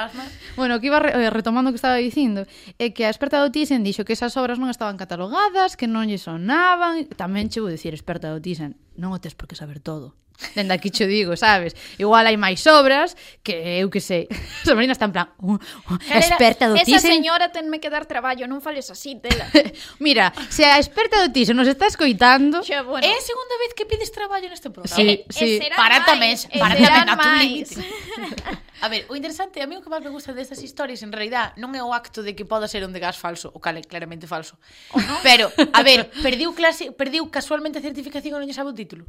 Bueno, que iba re, eh, retomando o que estaba dicindo é que a experta do Thyssen dixo que esas obras non estaban catalogadas, que non lle sonaban, tamén che vou dicir experta do Thyssen, non o tes por que saber todo. Dende aquí cho digo, sabes? Igual hai máis obras que eu que sei. A Marina está en plan, uh, uh, Calera, experta do Thyssen. Esa señora tenme que dar traballo, non fales así dela. *laughs* Mira, se a experta do Thyssen nos está escoitando... Xa, bueno. É a segunda vez que pides traballo neste programa. Sí, eh, sí. E para tamén, para tamén a tu límite. A ver, o interesante, a mí o que máis me gusta destas historias en realidad non é o acto de que poda ser un de gas falso, o cal é claramente falso. Pero, a ver, perdiu clase, perdiu casualmente a certificación e non lle sabe o título.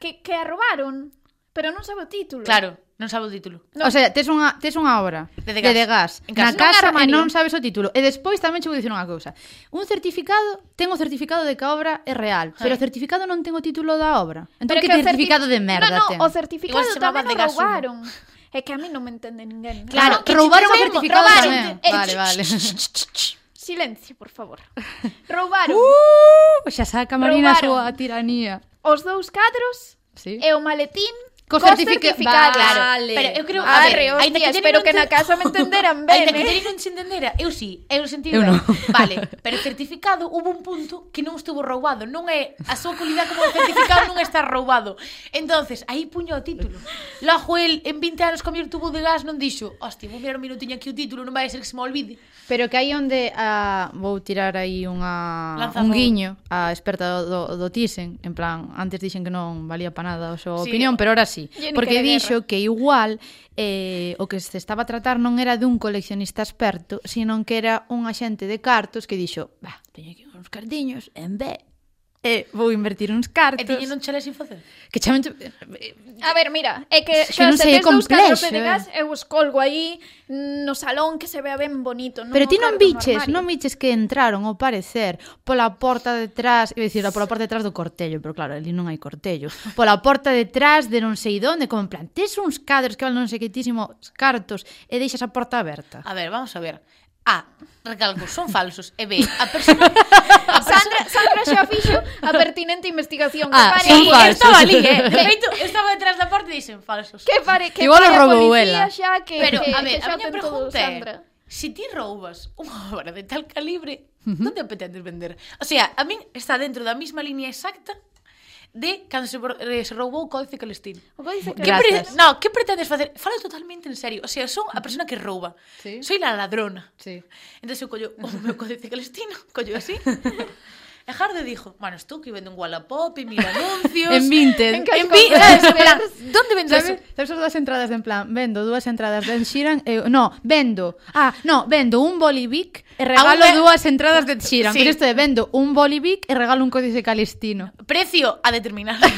Que que a robaron, pero non sabe o título. Claro, non sabe o título. No. O sea, tes unha tes unha obra de gas, de, gas en casa, na casa e non sabes o título. E despois tamén che vou dicir unha cousa. Un certificado, ten o certificado de que a obra é real, pero o certificado non ten o título da obra. Entón pero que, que certificado certi... de merda no, no, ten. o certificado tamén o roubaron. Gaso. *laughs* É que a mí non me entende ninguén. Claro, que roubaron o certificado tamén. Eh, vale, vale. Silencio, por favor. *laughs* Roubaron. Uh, xa saca Marina a súa tiranía. Os dous cadros sí. e o maletín Co certificado, certificado. Claro. Vale. Pero eu creo, a ver, aínda hostia, que espero que na casa me *laughs* entenderan ben. Ainda que Jerry non se entendera, eu sí, eu sentí eu ben. No. Vale, pero certificado hubo un punto que non estuvo roubado, non é a súa calidad como certificado non está roubado. Entonces, aí puño o título. Logo el en 20 anos comió tubo de gas non dixo, hostia, vou mirar un minutiño aquí o título, non vai ser que se me olvide. Pero que aí onde a, vou tirar aí unha Lanza un guiño a experta do, do, do Thyssen, en plan, antes dixen que non valía para nada a súa sí. opinión, pero ahora sí así. Porque dixo que igual eh, o que se estaba a tratar non era dun coleccionista experto, sino que era un axente de cartos que dixo, bah, teño aquí uns cartiños en B, *laughs* eh, vou invertir uns cartos. E tiñen un chalé sin facer? Que chamen... Eh, eh, a ver, mira, é que xa es que non sei, é complexo. De eh. gas, eu os colgo aí no salón que se vea ben bonito. Non Pero ti non biches, non biches que entraron ao parecer pola porta detrás, iba dicir, pola porta detrás do cortello, pero claro, ali non hai cortello. Pola porta detrás de non sei onde, como en plan, tes uns cadros que valen non sei que cartos e deixas a porta aberta. A ver, vamos a ver. A, recalco, son falsos E B, a persona, a. Sandra, Sandra xa fixo a pertinente investigación ah, que Ah, pare son sí, a policía. estaba ali, eh. *laughs* De feito, estaba detrás da porta e dixen falsos. Que pare, que Igual pare a policía ela. xa que, Pero, que, a ver, que a xa miña ten todo, pregunta Sandra. é, se ti roubas unha *laughs* obra de tal calibre, non te pretendes vender? O sea, a min está dentro da mesma línea exacta de cando se, eh, se roubou o Códice Celestino. O Códice Celestino. Que pre, no, que pretendes facer? Falo totalmente en serio. O sea, son a persona que rouba. Sí. Soy la ladrona. Sí. Entón, eu collo o meu Códice Calestino, *laughs* collo así, *laughs* E Harde dixo, bueno, estou que vendo un Wallapop e mira anuncios. en 20. en, en 20. ¿sabes? *laughs* En plan, *laughs* vendo ¿sabes? eso? Sabes as entradas en plan, vendo dúas entradas de Sheeran, eh, no, vendo, ah, no, vendo un bolivic e regalo Aunque... dúas entradas de Sheeran. Sí. Pero isto de vendo un bolivic e regalo un códice calistino. Precio a determinar. *laughs*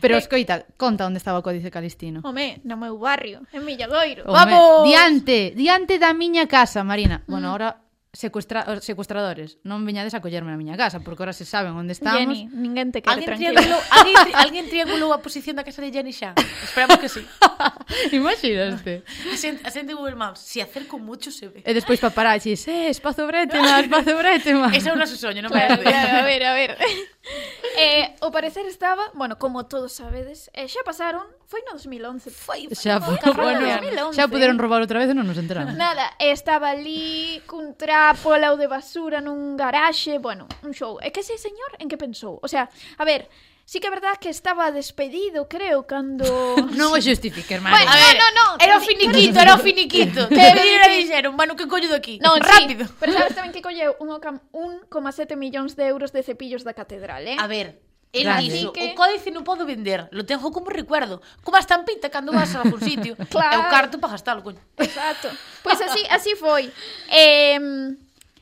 Pero escoita, conta onde estaba o Códice Calistino. Home, no meu barrio, en Milladoiro. Home, Vamos! Diante, diante da miña casa, Marina. Bueno, ahora secuestra secuestradores, non veñades a collerme na miña casa, porque ahora se saben onde estamos. Jenny, ninguén te quere ¿Alguén tranquila. Triangulou, alguén, tri alguén triangulou a posición da casa de Jenny xa? Esperamos que sí. *laughs* Imaginaste. Asente Google Maps, se si acerco mucho se ve. E despois paparazzis, eh, espazo bretema, *laughs* espazo bretema. Ese é o noso soño, non claro, claro, a ver, a ver. *laughs* Eh, o parecer estaba, bueno, como todos sabedes, eh, xa pasaron, foi no 2011, foi, xa, no, bueno, 2011. Xa puderon roubar outra vez e non nos enteramos. Nada, estaba ali cun trago pola de basura nun garaxe, bueno, un show. É que ese señor en que pensou? O sea, a ver, Sí que é verdad que estaba despedido, creo, cando... *laughs* non o xustifique, hermano. Bueno, a ver, no, no, no, era o finiquito, era o finiquito. que dixeron, dixeron, bueno, que collo daqui? No, rápido. Sí, pero sabes tamén que colleu 1,7 millóns de euros de cepillos da catedral, eh? A ver, El Grande. dixo, que... o códice non podo vender, lo tengo como recuerdo, como a estampita cando vas a algún sitio, claro. *laughs* é o carto para gastalo, coño. Exacto. Pois pues así, así foi. *laughs* Eh,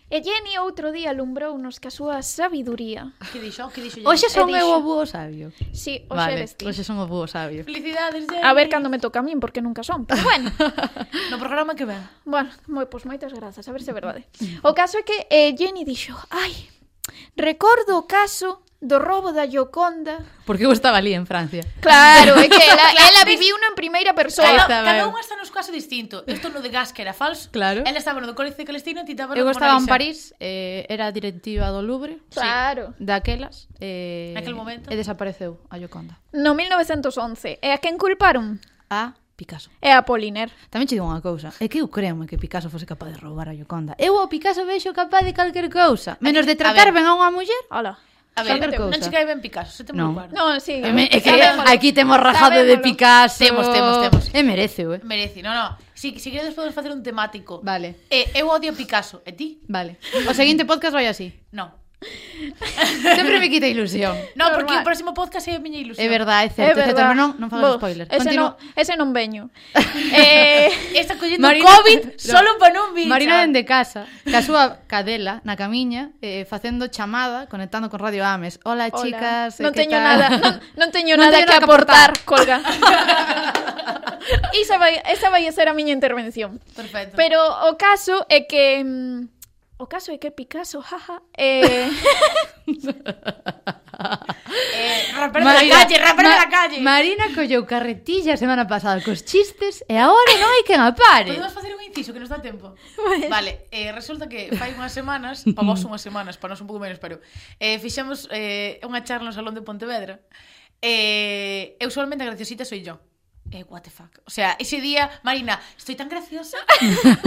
E Jenny outro día alumbrounos ca súa sabiduría. Que dixo? Que dixo Jenny? Hoxe son eu o búho sabio. Sí, hoxe vale, eres ti. Hoxe son o búho sabio. Felicidades, Jenny. A ver cando me toca a min, porque nunca son. Pero bueno. *laughs* no programa que ven. Bueno, moi, pois pues, moitas grazas, a ver se é verdade. O caso é que eh, Jenny dixo, ai, recordo o caso do robo da Gioconda. Porque eu estaba ali en Francia. Claro, é que *laughs* ela, claro, ela viviu en primeira persoa. Cada, cada un está nos caso distinto. Isto no de gas que era falso. Claro. Ela estaba no do Colegio e ti estaba no Eu estaba en París, eh, era directiva do Louvre. Claro. Sí, daquelas. Eh, Naquel momento. E desapareceu a Gioconda. No 1911. E a quen culparon? A Picasso. É a Poliner. Tamén che digo unha cousa, é que eu creo que Picasso fose capaz de roubar a Gioconda. Eu ao Picasso vexo capaz de calquer cousa, menos de tratar ben a unha muller. Ola. A ver, non, te, non che cae ben Picasso, se te no. cuarto. Non, sí. E me, é que sabémolo. aquí temos rajado sabémolo. de Picasso. Temos, temos, temos. E merece, eh. Merece, no, no. Si, si queredes podemos facer un temático. Vale. Eh, eu odio Picasso, e ti? Vale. O seguinte podcast vai así. No. *laughs* Sempre me quita ilusión. No, Normal. porque o próximo podcast é a miña ilusión. É verdade, é certo, é verdad. pero non, non fago spoiler. Ese Continu... non, ese non veño. *laughs* eh, está collendo Marina... COVID *laughs* no. solo para non vir. Marina dende casa, ca súa cadela na camiña, eh, facendo chamada, conectando con Radio Ames. Hola, Hola. chicas, eh, non teño tal? nada, non, non teño non nada teño que aportar, que colga. esa vai, esa vai a ser a miña intervención. Perfecto. Pero o caso é que mm, O caso é que Picasso, jaja, *laughs* eh... eh, rapero Marina, da calle, rapero Ma da calle. Marina colleu carretilla a semana pasada cos chistes e agora non hai quen apare. Podemos facer un inciso que nos dá tempo. Vale, vale eh, resulta que fai unhas semanas, pa vos unhas semanas, pa nós un pouco menos, pero eh, fixemos eh, unha charla no Salón de Pontevedra eh, eu solamente a graciosita soy yo eh, what the fuck. O sea, ese día, Marina, estoy tan graciosa. *laughs*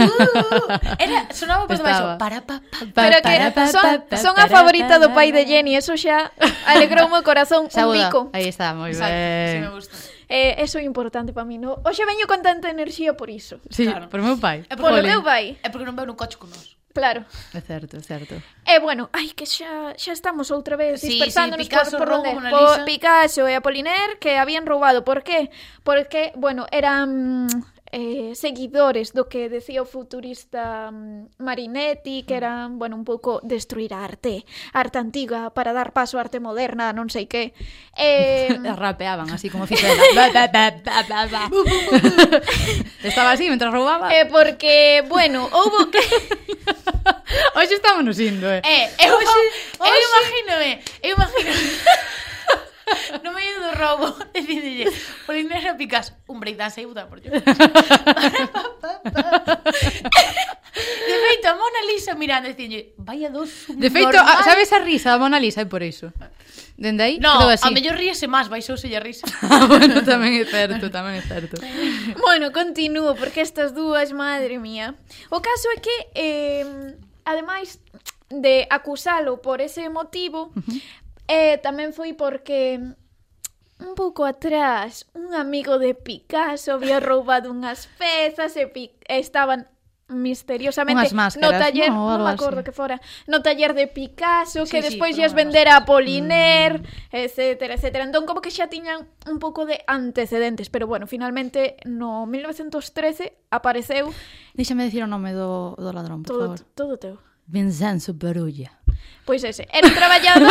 Uh, era, sonaba por debaixo. Para, pa, pa, Pero que son, son a favorita do pai de Jenny, eso xa alegrou o meu corazón un Saúda. bico. Aí está, moi Exacto, ben. Me gusta. Eh, eso é importante para mí, no? Oxe veño con tanta enerxía por iso. Sí, claro. por meu pai. É eh, porque Polo meu pai. É eh, porque non veo no coche con nós. Claro. É certo, é certo. E bueno, ai que xa xa estamos outra vez Sí, dispersándonos sí, Picasso por, por onde? Por. Picasso e Apollinaire que habían roubado. Por qué? Porque, bueno, eran eh, seguidores do que decía o futurista mm, Marinetti, que mm. eran, bueno, un pouco destruir a arte, a arte antiga para dar paso á arte moderna, non sei que. *laughs* Eh... Rapeaban así como fixera. *laughs* *laughs* Estaba así mentras roubaba. Eh, porque, bueno, houbo que... Hoxe estamos nos indo, eh. Eh, eu, hoxe, eu, hoxe... eu imagínome, eu imagínome no medio do roubo, decídelle, Polinesio Picasso, un breakdance aí votar por yo. *laughs* De feito, a Mona Lisa mirando dicindo, vaya dos De feito, a, sabes a risa da Mona Lisa é por iso. Dende aí, no, así. a mellor ríese máis, vai a risa. *laughs* ah, bueno, tamén é certo, tamén é certo. *laughs* bueno, continúo, porque estas dúas, madre mía. O caso é que, eh, ademais de acusalo por ese motivo. Eh, tamén foi porque mm, un pouco atrás un amigo de Picasso había *laughs* roubado unhas pezas e pic... estaban misteriosamente máscaras, no taller, no, non me acordo así. que fora, no taller de Picasso, sí, que sí, despois lles vender a Poliner, mm. etcétera, etcétera. Entón como que xa tiñan un pouco de antecedentes, pero bueno, finalmente no 1913 apareceu Déxame dicir o nome do, do ladrón, por todo, favor. Todo teu. Vincenzo Perulla. Pois ese, era un traballador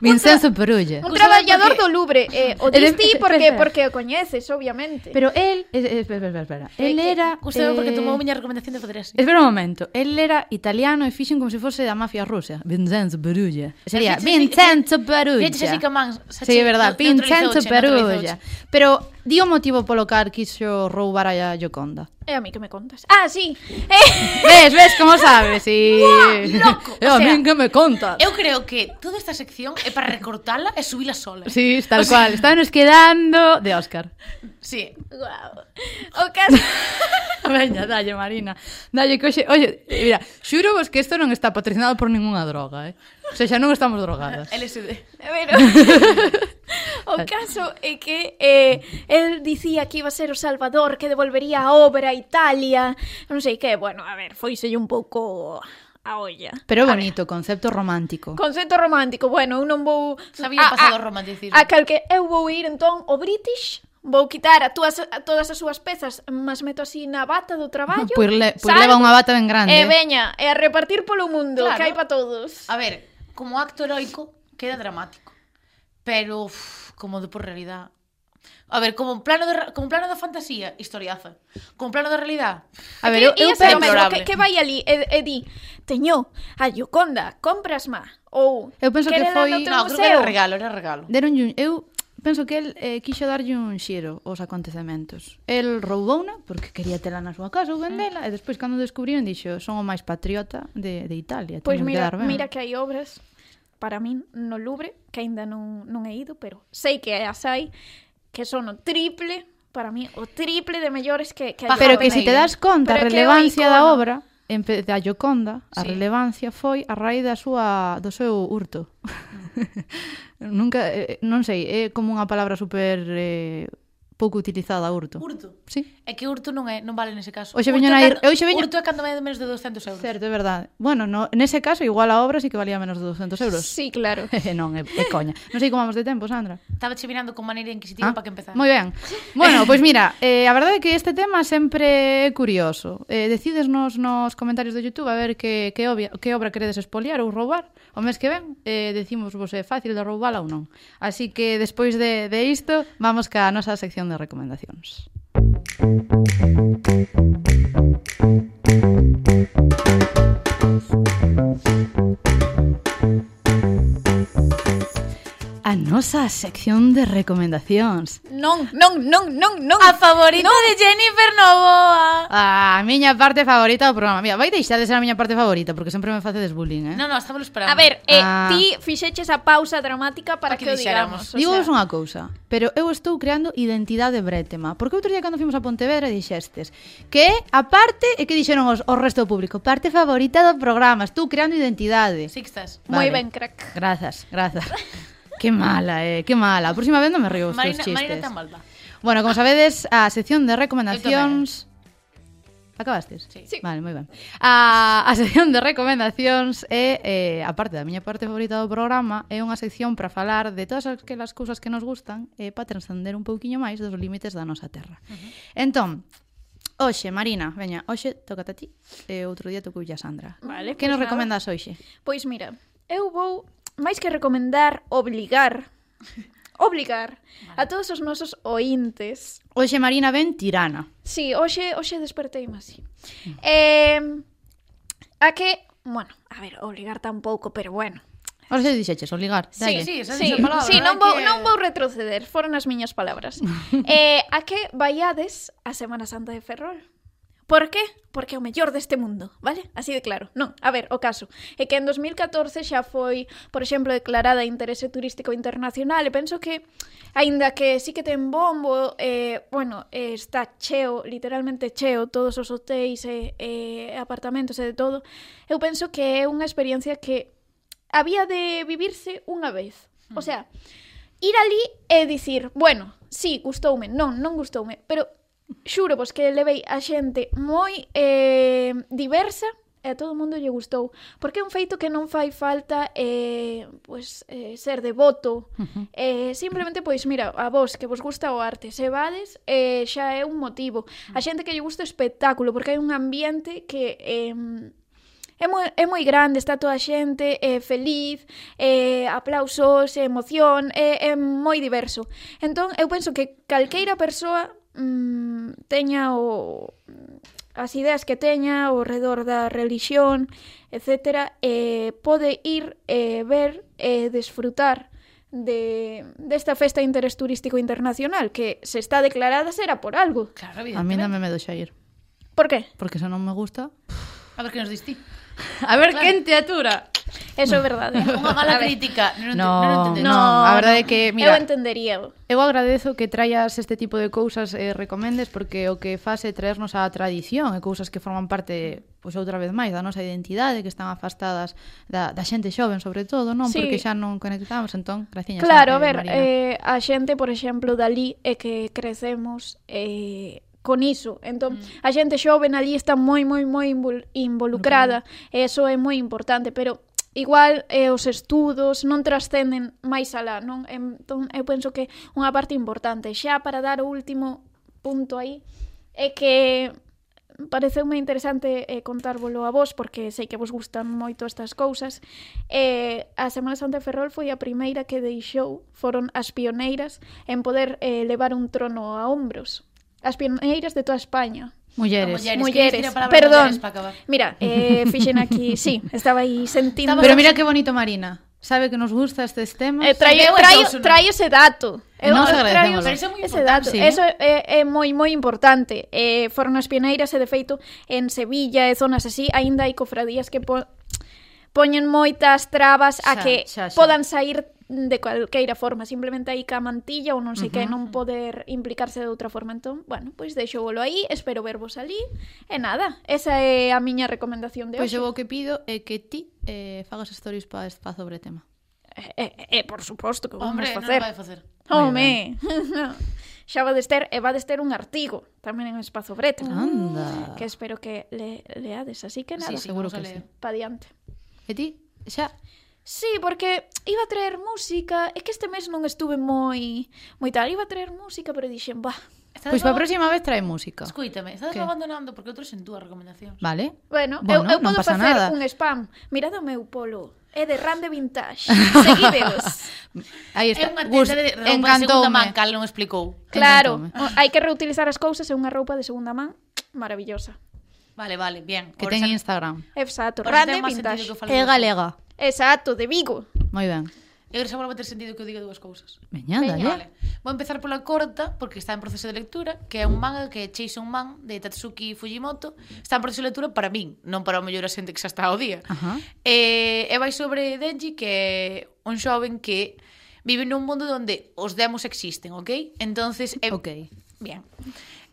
Vincenzo Perulla. *laughs* Un traballador do Louvre, eh, *laughs* o diste porque porque o coñeces, obviamente. Pero el, eh, espera, espera, espera. El era, gustavo eh, porque tomou miña recomendación de Podresi. Espera un momento. El era italiano e fixen como se fose da mafia rusa. Vincenzo Perulla. Sería Vincenzo Perulla. Dixe así que man. Sí, é verdad. Vincenzo Perulla. Pero Di o motivo polo cal quixo roubar a Gioconda. É a mí que me contas. Ah, sí. Eh. *laughs* Ves, ves como sabes, sí. Loco. É o a sea, min que me contas. Eu creo que toda esta sección é para recortala e subila sola. Sí, tal o cual. Sea... Estános quedando de Óscar. Sí. Wow. O caso... *laughs* Veña, dalle, Marina. Dalle, que oxe... Oye, mira, xuro vos que isto non está patrocinado por ninguna droga, eh? O sea, xa non estamos drogadas. *laughs* LSD. Pero... o caso é que eh, el dicía que iba a ser o Salvador que devolvería a obra a Italia, non sei que, bueno, a ver, foiselle un pouco a olla. Pero bonito, concepto romántico. Concepto romántico, bueno, eu non vou... Sabía o pasado a, romanticismo. A calque eu vou ir entón o British, Vou quitar a túas, a todas as súas pezas, mas meto así na bata do traballo. *laughs* Pois, le, pois leva unha bata ben grande. E veña, e a repartir polo mundo, claro. que hai para todos. A ver, como acto heroico, queda dramático. Pero, uf, como de por realidad, A ver, como un plano de, como un plano da fantasía, historiaza. Como plano da realidad. A ver, eu, eu pero que, que vai ali e, e di, teño a Gioconda, compras má. Ou eu penso que foi, no, no creo que era regalo, era regalo. Deron un, eu penso que el eh, quixo darlle un xiro aos acontecementos. El roubouna porque quería tela na súa casa ou mm. vendela mm. e despois cando descubriron dixo, son o máis patriota de, de Italia, pois mira, que dar ben. mira que hai obras para min no Louvre que aínda non, non he ido, pero sei que as hai que son o triple, para mí, o triple de mellores que, que Pero que se si te das conta Pero a relevancia da obra, en vez da Gioconda, a sí. relevancia foi a raíz da súa do seu hurto. Mm. *laughs* Nunca eh, non sei, é como unha palabra super eh, pouco utilizada a hurto. Hurto? Sí. É que hurto non é, non vale nese caso. Hoxe veño na ir, cando, hoxe veño... Hurto é cando vai de menos de 200 euros. Certo, é verdade. Bueno, no, nese caso igual a obra sí que valía menos de 200 euros. Sí, claro. *laughs* Eh, non, é, é coña. Non sei como vamos de tempo, Sandra. Estaba che mirando con maneira inquisitiva ah, para que empezar. Moi ben. Bueno, pois pues mira, eh, a verdade é que este tema sempre é curioso. Eh, decidesnos nos comentarios do YouTube a ver que, que, obvia, que obra queredes espoliar ou roubar o mes que ven eh, decimos vos é fácil de roubala ou non. Así que despois de, de isto vamos ca nosa sección de recomendacións. a nosa sección de recomendacións. Non, non, non, non, non. A favorita non. de Jennifer Novoa. A miña parte favorita do programa. Mira, vai deixar de ser a miña parte favorita, porque sempre me facedes bullying, eh? Non, non, estamos esperando. A ver, eh, ah. ti fixeches a pausa dramática para, para que, que o digamos. O Digo sea... unha cousa, pero eu estou creando identidade bretema. Porque outro día cando fomos a Pontevedra dixestes que a parte e que dixeron os, o resto do público, parte favorita do programa, estou creando identidade. Sixtas. Vale. Moi ben, crack. Grazas, grazas. *laughs* Que mala, eh, que mala. A próxima vez non me río os teus Marina, chistes. Marina tan malva. Bueno, como sabedes, a sección de recomendacións... Acabastes? Sí. sí. Vale, moi ben. A, a sección de recomendacións é, eh, eh a parte da miña parte favorita do programa, é unha sección para falar de todas aquelas cousas que nos gustan e eh, para transcender un pouquiño máis dos límites da nosa terra. Uh -huh. Entón, Oxe, Marina, veña, oxe toca a ti e outro día tocou a Sandra. Vale, que pois nos nada. recomendas hoxe? Pois mira, eu vou máis que recomendar, obligar *laughs* obligar a todos os nosos ointes. Oxe, Marina ben tirana. Sí, hoxe hoxe despertei máis así. Eh, a que, bueno, a ver, obligar tampouco, pero bueno. Ora se dixeches obligar, dalle. Sí, sí, sí, palabra, sí, non vou, que... non vou retroceder, foron as miñas palabras. *laughs* eh, a que vaiades a Semana Santa de Ferrol? Por qué? Porque é o mellor deste mundo, vale? Así de claro. Non, a ver, o caso é que en 2014 xa foi, por exemplo, declarada interese turístico internacional e penso que, aínda que sí que ten bombo, eh, bueno, eh, está cheo, literalmente cheo, todos os hotéis e eh, eh, apartamentos e de todo, eu penso que é unha experiencia que había de vivirse unha vez. O mm. sea, ir ali e dicir, bueno, sí, gustoume, non, non gustoume, pero Xuro vos que levei a xente moi eh, diversa e a todo mundo lle gustou. Porque é un feito que non fai falta eh, pues, eh, ser devoto. Uh -huh. eh, simplemente, pois, mira, a vos que vos gusta o arte, se vades, eh, xa é un motivo. A mm. xente que lle gusta o espectáculo, porque hai un ambiente que... Eh, é moi, é moi grande, está toda a xente é feliz, é aplausos, é emoción, é, é moi diverso. Entón, eu penso que calqueira persoa mm, teña o as ideas que teña ao redor da religión, etc. Eh, pode ir e eh, ver e eh, desfrutar de desta festa interés turístico internacional que se está declarada será por algo. Claro, A mí non me medo xa ir. Por qué? Porque se non me gusta... A ver que nos diste. A ver claro. quen te atura. Eso é verdade. ¿eh? Unha mala crítica. Non, no, non, no, a verdade é que, mira... Eu entendería. Eu agradezo que traias este tipo de cousas e eh, recomendes porque o que faz é traernos a tradición eh, e cousas que forman parte pois outra vez máis da nosa identidade que están afastadas da, da xente xoven sobre todo, non? Sí. Porque xa non conectamos, entón, graciñas. Claro, a ver, Marina. eh, a xente, por exemplo, dali é que crecemos eh, con iso. Entón, mm. a xente xoven ali está moi, moi, moi involucrada. Okay. E eso é moi importante, pero igual eh, os estudos non trascenden máis alá, non? Entón, eu penso que unha parte importante. Xa para dar o último punto aí, é que pareceume interesante eh, contárvolo a vos porque sei que vos gustan moito estas cousas eh, a Semana Santa de Ferrol foi a primeira que deixou foron as pioneiras en poder eh, levar un trono a hombros as pioneiras de toda España Mulleres. mulleres. mulleres. Perdón. Mulleres para mira, eh, fixen aquí, *laughs* sí, estaba aí sentindo. Pero mira que bonito Marina. Sabe que nos gusta estes temas. Eh, traio, traio, traio ese dato. Eu eh, nos agradecemos. Pero iso é moi importante. Ese dato, sí. eso é, é moi moi importante. Eh, foron as pioneiras e de feito en Sevilla e zonas así aínda hai cofradías que po poñen moitas trabas xa, a que xa, xa. podan sair de calqueira forma, simplemente aí ca mantilla ou non sei uh -huh. que non poder implicarse de outra forma. Entón, bueno, pois deixóvolo aí, espero vervos ali e nada, esa é a miña recomendación de pois hoxe. Pois eu o que pido é que ti eh, fagas stories para espazo sobre tema. Eh, eh, eh, por suposto que vamos Hombre, facer. Hombre, non vai facer. Home, *laughs* xa vades ter, e vades ter un artigo tamén en Espazo Breta. Anda. Que espero que le, leades, así que nada. Sí, sí, seguro que, que sí. Pa diante. E ti? Xa? Sí, porque iba a traer música, é que este mes non estuve moi moi tal, iba a traer música, pero dixen, bah, Pois pues para a próxima vez trae música. Escúitame, estás ¿Qué? abandonando porque outros en túas recomendacións. Vale. Bueno, bueno eu, eu podo facer nada. un spam. Mirad o meu polo. É de Rande Vintage. *laughs* Seguídeos. Aí está. É unha tenda de roupa de segunda man, cal non explicou. Claro, hai que reutilizar as cousas, e unha roupa de segunda man maravillosa. Vale, vale, bien. Que ten esa... Instagram. Exacto, Rande Vintage. É galega. Exacto, de Vigo. Moi ben. E agora xa a ter sentido que eu diga dúas cousas. Veña, dale. Vale. Vou empezar pola corta, porque está en proceso de lectura, que é un manga que é Chase Man, de Tatsuki Fujimoto. Está en proceso de lectura para min, non para o mellor a xente que xa está ao día. Ajá. E, e vai sobre Denji, que é un xoven que vive nun mundo onde os demos existen, ok? Entonces, é... Ok. Bien.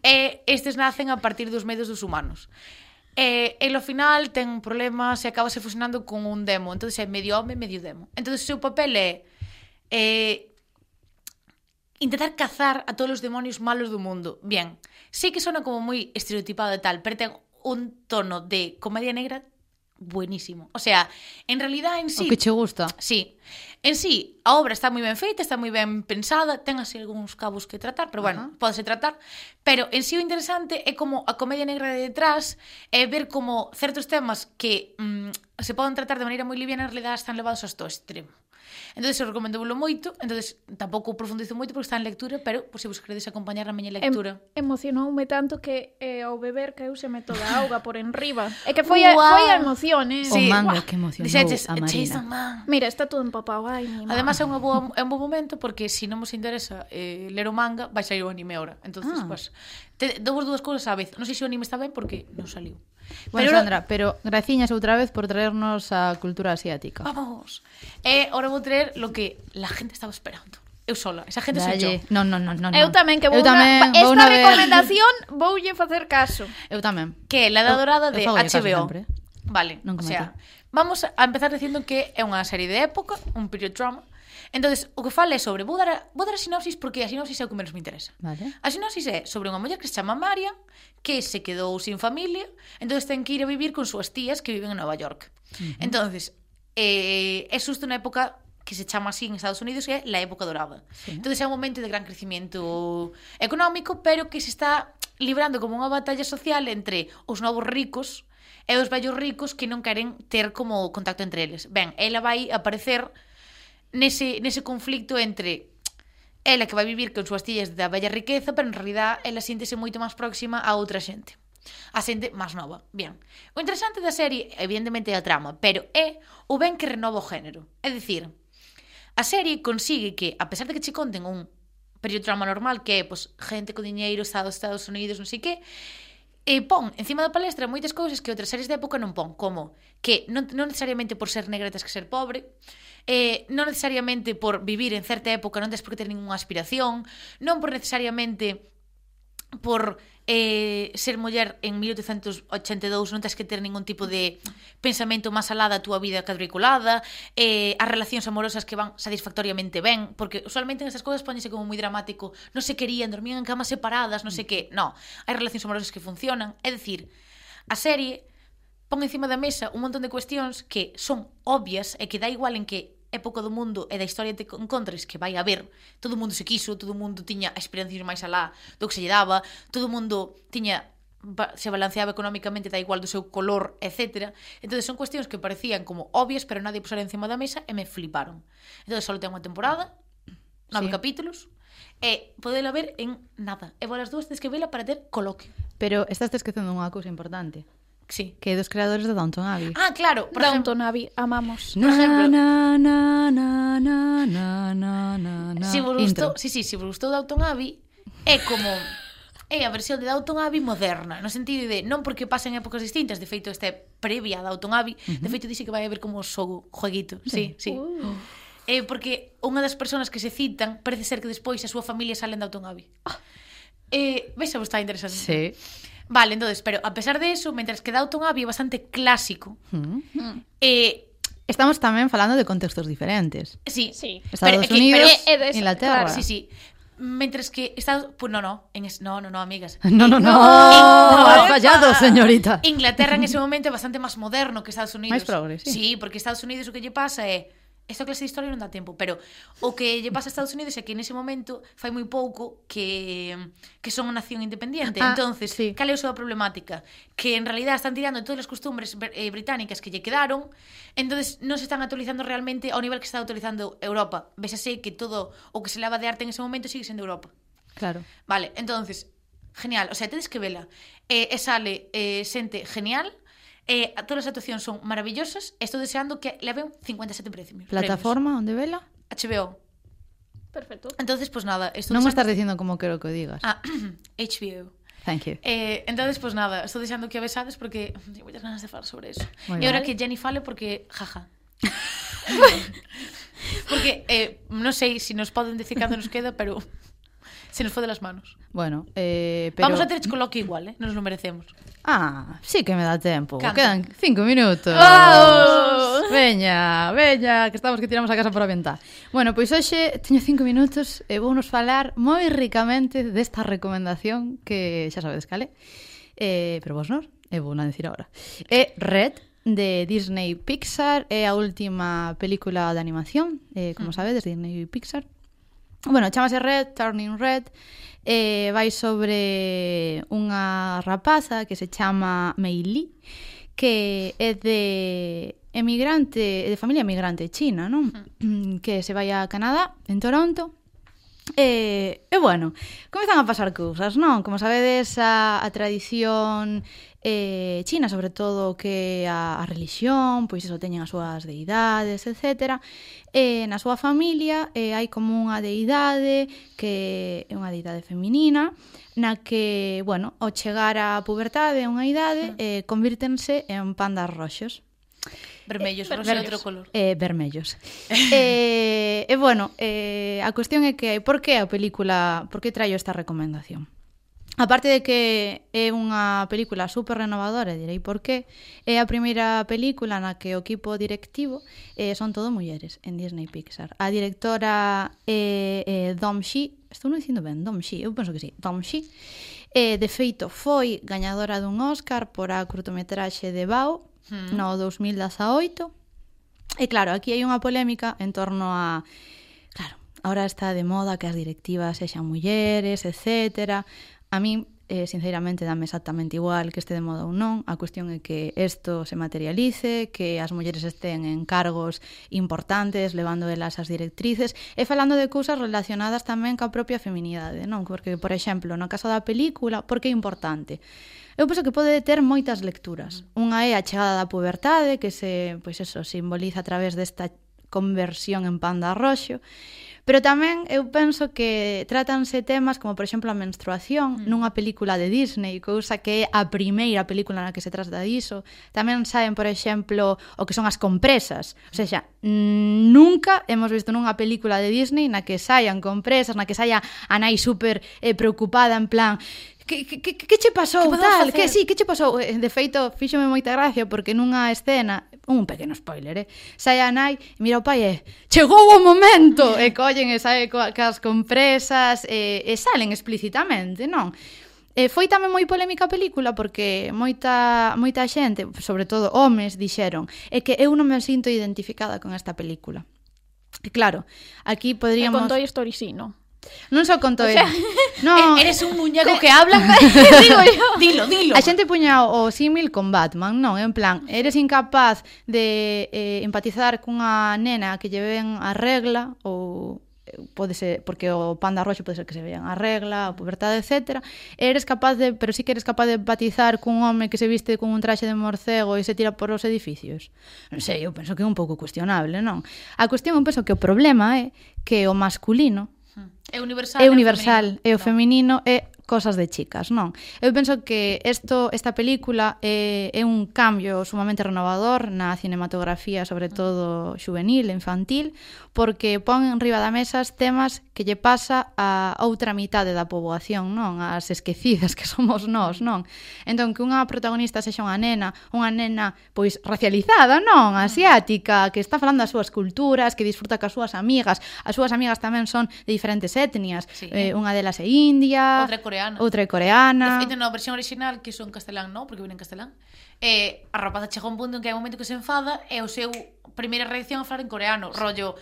E estes nacen a partir dos medos dos humanos. E, e ao final ten un problema se acabase fusionando con un demo. Entón é medio home, medio demo. Entón o seu papel é eh, intentar cazar a todos os demonios malos do mundo. Bien, sei que sona como moi estereotipado e tal, pero ten un tono de comedia negra buenísimo. O sea, en realidad en sí... O que che gusta. Sí. En sí, a obra está moi ben feita, está moi ben pensada, ten así algúns cabos que tratar, pero bueno, uh -huh. podese tratar, pero en sí o interesante é como a comedia negra de detrás, é ver como certos temas que mm, se poden tratar de maneira moi liviana en realidad están levados hasta o extremo. Entonces, eu recomendábolo moito, entonces tampouco profundizo moito porque está en lectura, pero por se vos queredes acompañar na miña lectura. Em emocionoume tanto que eh, ao beber caeuseme toda a auga por enriba. É que foi a, foi a emoción, eh? Sí. O manga que emocionou Dixeches, a "Cheis Marina. man. Mira, está todo empapado, ai, mi Además é unha boa é un bo momento porque se si non vos interesa eh, ler o manga, vai sair o anime ahora. Entonces, Ah. pues, te dou dúas cousas á vez. Non sei se o anime está ben porque non saliu. Bueno, pero... Sandra, pero graciñas outra vez por traernos a cultura asiática. Vamos. E eh, ora vou traer lo que la gente estaba esperando. Eu sola, esa gente Dalle. sou yo. Non, non, non, non. Eu tamén que vou, eu tamén, una... vou esta recomendación recomendación voulle facer caso. Eu tamén. Que la da dorada de HBO. Vale, non comento. o sea, vamos a empezar dicindo que é unha serie de época, un period drama, Entonces, o que fala é sobre, vou dar, a, vou dar a sinopsis porque a sinopsis é o que menos me interesa. Vale. A sinopsis é sobre unha muller que se chama Maria, que se quedou sin familia, entonces ten que ir a vivir con súas tías que viven en Nova York. Uh -huh. Entonces, eh, é xusto unha época que se chama así en Estados Unidos que é la época dorada. Sí. Entonces é un momento de gran crecimiento económico, pero que se está librando como unha batalla social entre os novos ricos e os vellos ricos que non queren ter como contacto entre eles. Ben, ela vai aparecer nese, nese conflicto entre ela que vai vivir con súas tías da bella riqueza, pero en realidad ela síntese moito máis próxima a outra xente. A xente máis nova. Bien. O interesante da serie, evidentemente, é a trama, pero é o ben que renova o género. É dicir, a serie consigue que, a pesar de que che conten un periodrama normal que é pois, gente con diñeiro, Estados, Estados Unidos, non sei que, e pon encima da palestra moitas cousas que outras series de época non pon, como que non, non necesariamente por ser negra tens que ser pobre, eh, non necesariamente por vivir en certa época non tes por que ter ninguna aspiración, non por necesariamente por eh, ser muller en 1882 non tens que ter ningún tipo de pensamento máis alá da túa vida cadriculada eh, as relacións amorosas que van satisfactoriamente ben, porque usualmente en estas cousas poñese como moi dramático, non se querían dormían en camas separadas, non sei que, no. Hai relacións amorosas que funcionan, é dicir a serie pon encima da mesa un montón de cuestións que son obvias e que dá igual en que época do mundo e da historia te encontres que vai haber, todo o mundo se quiso, todo o mundo tiña experiencias máis alá do que se lle daba, todo o mundo tiña se balanceaba económicamente da igual do seu color, etc. Entón son cuestións que parecían como obvias, pero nadie pusera encima da mesa e me fliparon. Entón só ten unha temporada, nove sí. capítulos, e podela ver en nada. E vou as dúas tens que vela para ter coloquio. Pero estás esquecendo unha cousa importante. Sí. Que é dos creadores de Downton Abbey. Ah, claro. Por Downton Abbey, amamos. Por ejemplo. Na, na, na, na, na, na, na, na. Si vos gustou, sí, sí, si vos gustou Downton Abbey, é como... É a versión de Downton Abbey moderna, no sentido de non porque pasen épocas distintas, de feito este é previa a Downton Abbey, uh -huh. de feito dixe que vai haber como xogo, jueguito, sí, sí. sí. Uh. Eh, porque unha das persoas que se citan parece ser que despois a súa familia salen de Downton Abbey. Ah. Eh, vexa vos está interesante. Sí. Vale, entonces, pero a pesar de eso, mientras que Downton Abbey é bastante clásico, mm. eh, Estamos tamén falando de contextos diferentes. Sí, sí. Estados pero, Unidos, que, pero, des, Inglaterra. Claro, sí, sí. Mientras que Estados... Pues no, no. En es... No, no, no, amigas. *laughs* No, no, no. no. no, Has fallado, señorita. Inglaterra en ese *laughs* momento é bastante máis moderno que Estados Unidos. Máis progres, sí. sí. porque Estados Unidos o que lle pasa é esta clase de historia non dá tempo, pero o que lle pasa a Estados Unidos é que nese momento fai moi pouco que que son unha nación independiente. Ah, Entonces, sí. cal é a súa problemática? Que en realidad están tirando todas as costumbres eh, británicas que lle quedaron, entonces non se están actualizando realmente ao nivel que está actualizando Europa. Ves así que todo o que se lava de arte en ese momento sigue sendo Europa. Claro. Vale, entonces, genial, o sea, tedes que vela. Eh, e sale eh, xente genial, Eh, todas as actuacións son maravillosas. Estou deseando que leven 57 premios. Plataforma onde vela? HBO. Perfecto. Entonces, pues nada, estou Non me estás dicindo como quero que o digas. Ah, *clears throat* HBO. Thank you. Eh, entonces, pues nada, estou deseando que a besades porque *laughs* tengo moitas ganas de falar sobre eso. Muy e agora que Jenny fale porque jaja. *laughs* *laughs* porque eh, non sei se si nos poden decir cando nos queda, pero Se nos fue de las manos. Bueno, eh, pero... Vamos a ter coloquio igual, ¿eh? Nos lo merecemos. Ah, sí que me da tempo. Canta. Quedan cinco minutos. ¡Vamos! Veña, veña, que estamos que tiramos a casa por a venta. Bueno, pois hoxe teño cinco minutos e vou nos falar moi ricamente desta recomendación que xa sabedes, cale? Eh, pero vos non, e vou na decir agora. É Red, de Disney Pixar, é a última película de animación, eh, como mm. sabedes, Disney Pixar Bueno, chamase Red, Turning Red, eh, vai sobre unha rapaza que se chama Meili, que é de emigrante, de familia emigrante china, non? Mm. Que se vai a Canadá, en Toronto, E, e bueno, comezan a pasar cousas, non? Como sabedes, a, a tradición eh, China, sobre todo que a, a religión, pois eso teñen as súas deidades, etc. E na súa familia eh, hai como unha deidade que é unha deidade feminina na que, bueno, ao chegar á pubertade a unha idade, ah. eh, convírtense en pandas roxos. Vermellos, eh, non vermellos. outro color. Eh, vermellos. *laughs* eh, e eh, bueno, eh, a cuestión é que por que a película, por que traio esta recomendación? Aparte de que é unha película super renovadora, direi por qué, é a primeira película na que o equipo directivo eh, son todo mulleres en Disney Pixar. A directora é eh, eh, Dom Shi, estou non dicindo ben, Dom Shi, eu penso que sí, Dom Shi, eh, de feito foi gañadora dun Oscar por a curtometraxe de Bao, no 2018. E claro, aquí hai unha polémica en torno a claro, ahora está de moda que as directivas sexan mulleres, etc. A min eh, sinceramente dame exactamente igual que este de moda ou non, a cuestión é que isto se materialice, que as mulleres estén en cargos importantes, levando elas as directrices, e falando de cousas relacionadas tamén ca propia feminidade, non? Porque, por exemplo, no caso da película, por que é importante? Eu penso que pode ter moitas lecturas. Mm. Unha é a chegada da pubertade, que se, pois eso, simboliza a través desta conversión en panda roxo, Pero tamén eu penso que tratanse temas como, por exemplo, a menstruación mm. nunha película de Disney, cousa que é a primeira película na que se trata diso. Tamén saben, por exemplo, o que son as compresas. O sea, nunca hemos visto nunha película de Disney na que saian compresas, na que saia a nai super eh, preocupada en plan que, que, que, que che pasou que tal, facer? que si, sí, que che pasou eh, de feito, fíxome moita gracia porque nunha escena un pequeno spoiler, eh? Sai a nai e mira o pai e chegou o momento *laughs* e collen e sae coas compresas e, e salen explicitamente, non? E foi tamén moi polémica a película porque moita moita xente, sobre todo homes, dixeron é que eu non me sinto identificada con esta película. E claro, aquí poderíamos... E con Toy Story sí, non? Non só conto o sea, el. *laughs* No, eres un muñeco que habla, *laughs* digo yo. Dilo, dilo. A xente puña o símil con Batman, non? En plan, eres incapaz de eh, empatizar cunha nena que lle ven a regla ou eh, pode ser porque o panda roxo pode ser que se vean a regla, a pubertade, etc. Eres capaz de, pero sí que eres capaz de batizar cun home que se viste con un traxe de morcego e se tira por os edificios. Non sei, eu penso que é un pouco cuestionable, non? A cuestión, eu penso que o problema é que o masculino É universal. É universal, é o feminino, é cosas de chicas, non? Eu penso que esto, esta película é, é un cambio sumamente renovador na cinematografía, sobre todo juvenil, infantil, porque pon en riba da mesa temas que lle pasa a outra mitade da poboación, non? As esquecidas que *laughs* somos nós, non? Entón, que unha protagonista sexa unha nena, unha nena, pois, racializada, non? Asiática, que está falando das súas culturas, que disfruta cas súas amigas, as súas amigas tamén son de diferentes etnias, sí. eh, unha delas é india, outra coreana, coreana. Outra é coreana. De feito, na versión original que son castelán, non? Porque viene en castelán. Eh, a rapaza chega un punto en que hai un momento que se enfada e o seu primeira reacción é falar en coreano, sí. rollo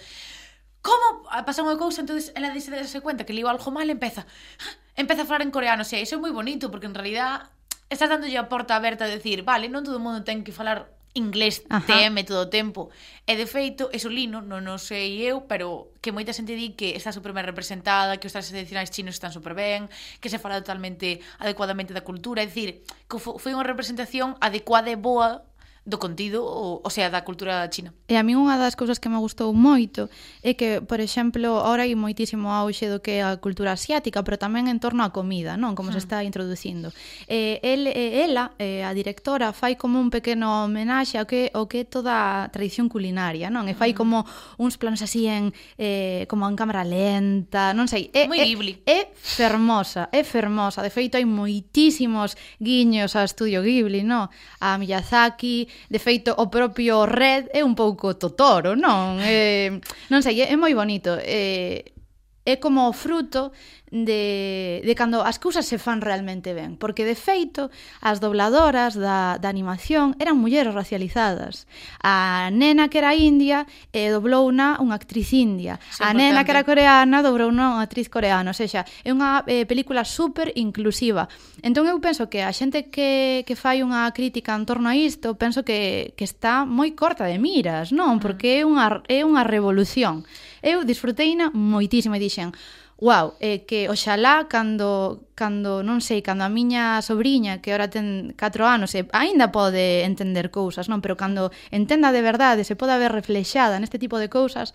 como pasa unha cousa, entonces ela dice darse cuenta que liu algo mal, empeza ah", empeza a falar en coreano, o sea, iso é moi bonito porque en realidad estás dándolle a porta aberta a decir, vale, non todo o mundo ten que falar inglés Ajá. TM todo o tempo. E de feito, eso lino, non o sei eu, pero que moita xente di que está super ben representada, que os tradicionais chinos están super ben, que se fala totalmente adecuadamente da cultura, é dicir, que foi unha representación adecuada e boa do contido, o, o sea, da cultura china. E a mí unha das cousas que me gustou moito é que, por exemplo, ahora hai moitísimo auxe do que é a cultura asiática, pero tamén en torno á comida, non? Como hmm. se ah. está introducindo. E el, ela, eh, a directora, fai como un pequeno homenaxe ao que, ao que é toda a tradición culinaria, non? E fai hmm. como uns planos así en eh, como en cámara lenta, non sei. É, Moi Ghibli. É, é fermosa, é fermosa. De feito, hai moitísimos guiños a Estudio Ghibli, non? A Miyazaki, de feito o propio Red é un pouco totoro, non? Eh, non sei, é, é moi bonito. Eh, é como o fruto de, de cando as cousas se fan realmente ben, porque de feito as dobladoras da, da animación eran mulleres racializadas. A nena que era india e eh, doblouna unha actriz india. Sí, a nena que era coreana dobrou unha actriz coreana, ou seja, é unha eh, película super inclusiva. Entón eu penso que a xente que, que fai unha crítica en torno a isto, penso que, que está moi corta de miras, non? Porque é unha, é unha revolución. Eu disfruteina moitísimo e dixen, wow, é que oxalá cando, cando non sei, cando a miña sobrinha que ora ten 4 anos e aínda pode entender cousas, non, pero cando entenda de verdade, se pode ver reflexada neste tipo de cousas,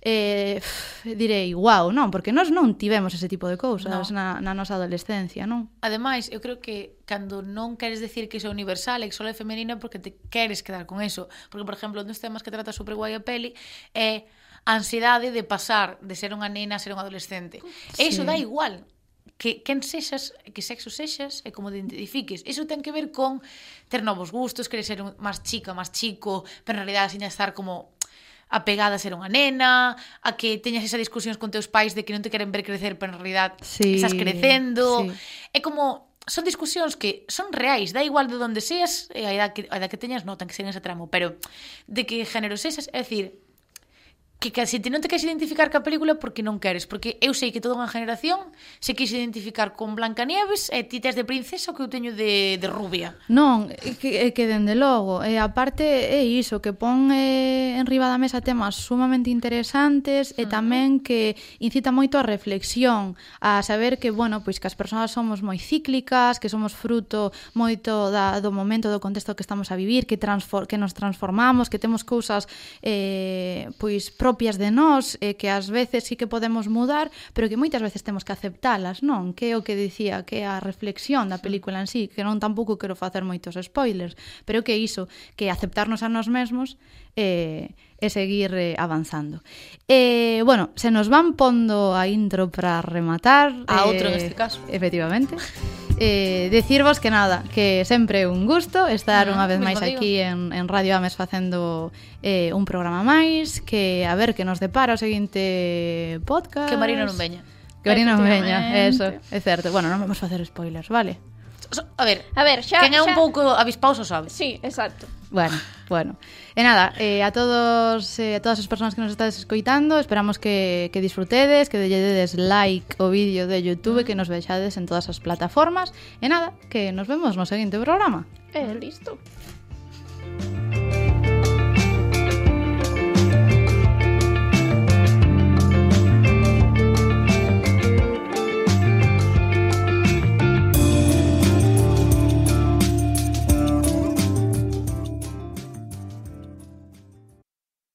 eh, direi, wow, non, porque nós non tivemos ese tipo de cousas no. na, na nosa adolescencia, non? Ademais, eu creo que cando non queres decir que iso é universal e que só é femenina porque te queres quedar con eso. Porque, por exemplo, un dos temas que trata super guai a peli é ansiedade de pasar de ser unha nena a ser un adolescente. Sí. E iso dá igual que quen sexas, que sexo sexas e como te identifiques. Iso ten que ver con ter novos gustos, querer ser máis chica, máis chico, pero en realidad sin estar como apegada a ser unha nena, a que teñas esas discusións con teus pais de que non te queren ver crecer, pero en realidad sí, estás crecendo. Sí. É como son discusións que son reais, da igual de onde seas, e a edad que, a edad que teñas, non, ten que ser en ese tramo, pero de que género sexas, é dicir, que casi ti non te queres identificar ca película porque non queres, porque eu sei que toda unha generación se quis identificar con Blancanieves e ti tes de princesa que eu teño de, de rubia. Non, é que, é que dende logo, e aparte é iso, que pon eh, en riba da mesa temas sumamente interesantes e tamén que incita moito a reflexión, a saber que, bueno, pois que as persoas somos moi cíclicas, que somos fruto moito da, do momento, do contexto que estamos a vivir, que, transfor que nos transformamos, que temos cousas eh, pois propias de nós e que ás veces sí que podemos mudar, pero que moitas veces temos que aceptalas, non? Que é o que dicía, que é a reflexión da película en sí, que non tampouco quero facer moitos spoilers, pero que é iso, que aceptarnos a nós mesmos eh, e seguir eh, avanzando. Eh, bueno, se nos van pondo a intro para rematar. A eh, outro neste caso. Efectivamente. Eh, decirvos que nada, que sempre un gusto estar ah, unha vez máis aquí en, en Radio Ames facendo eh, un programa máis, que a ver que nos depara o seguinte podcast. Que Marina non veña. Que Marina non veña, eso, é certo. Bueno, non vamos facer spoilers, vale? A ver, a ver, xa, quen é xa... un pouco avispauso sabe. Sí, exacto. Bueno, bueno. E nada, eh, a todos eh, a todas as persoas que nos estades escoitando, esperamos que, que disfrutedes, que delledes like o vídeo de Youtube, que nos vexades en todas as plataformas. E nada, que nos vemos no seguinte programa. Eh, listo.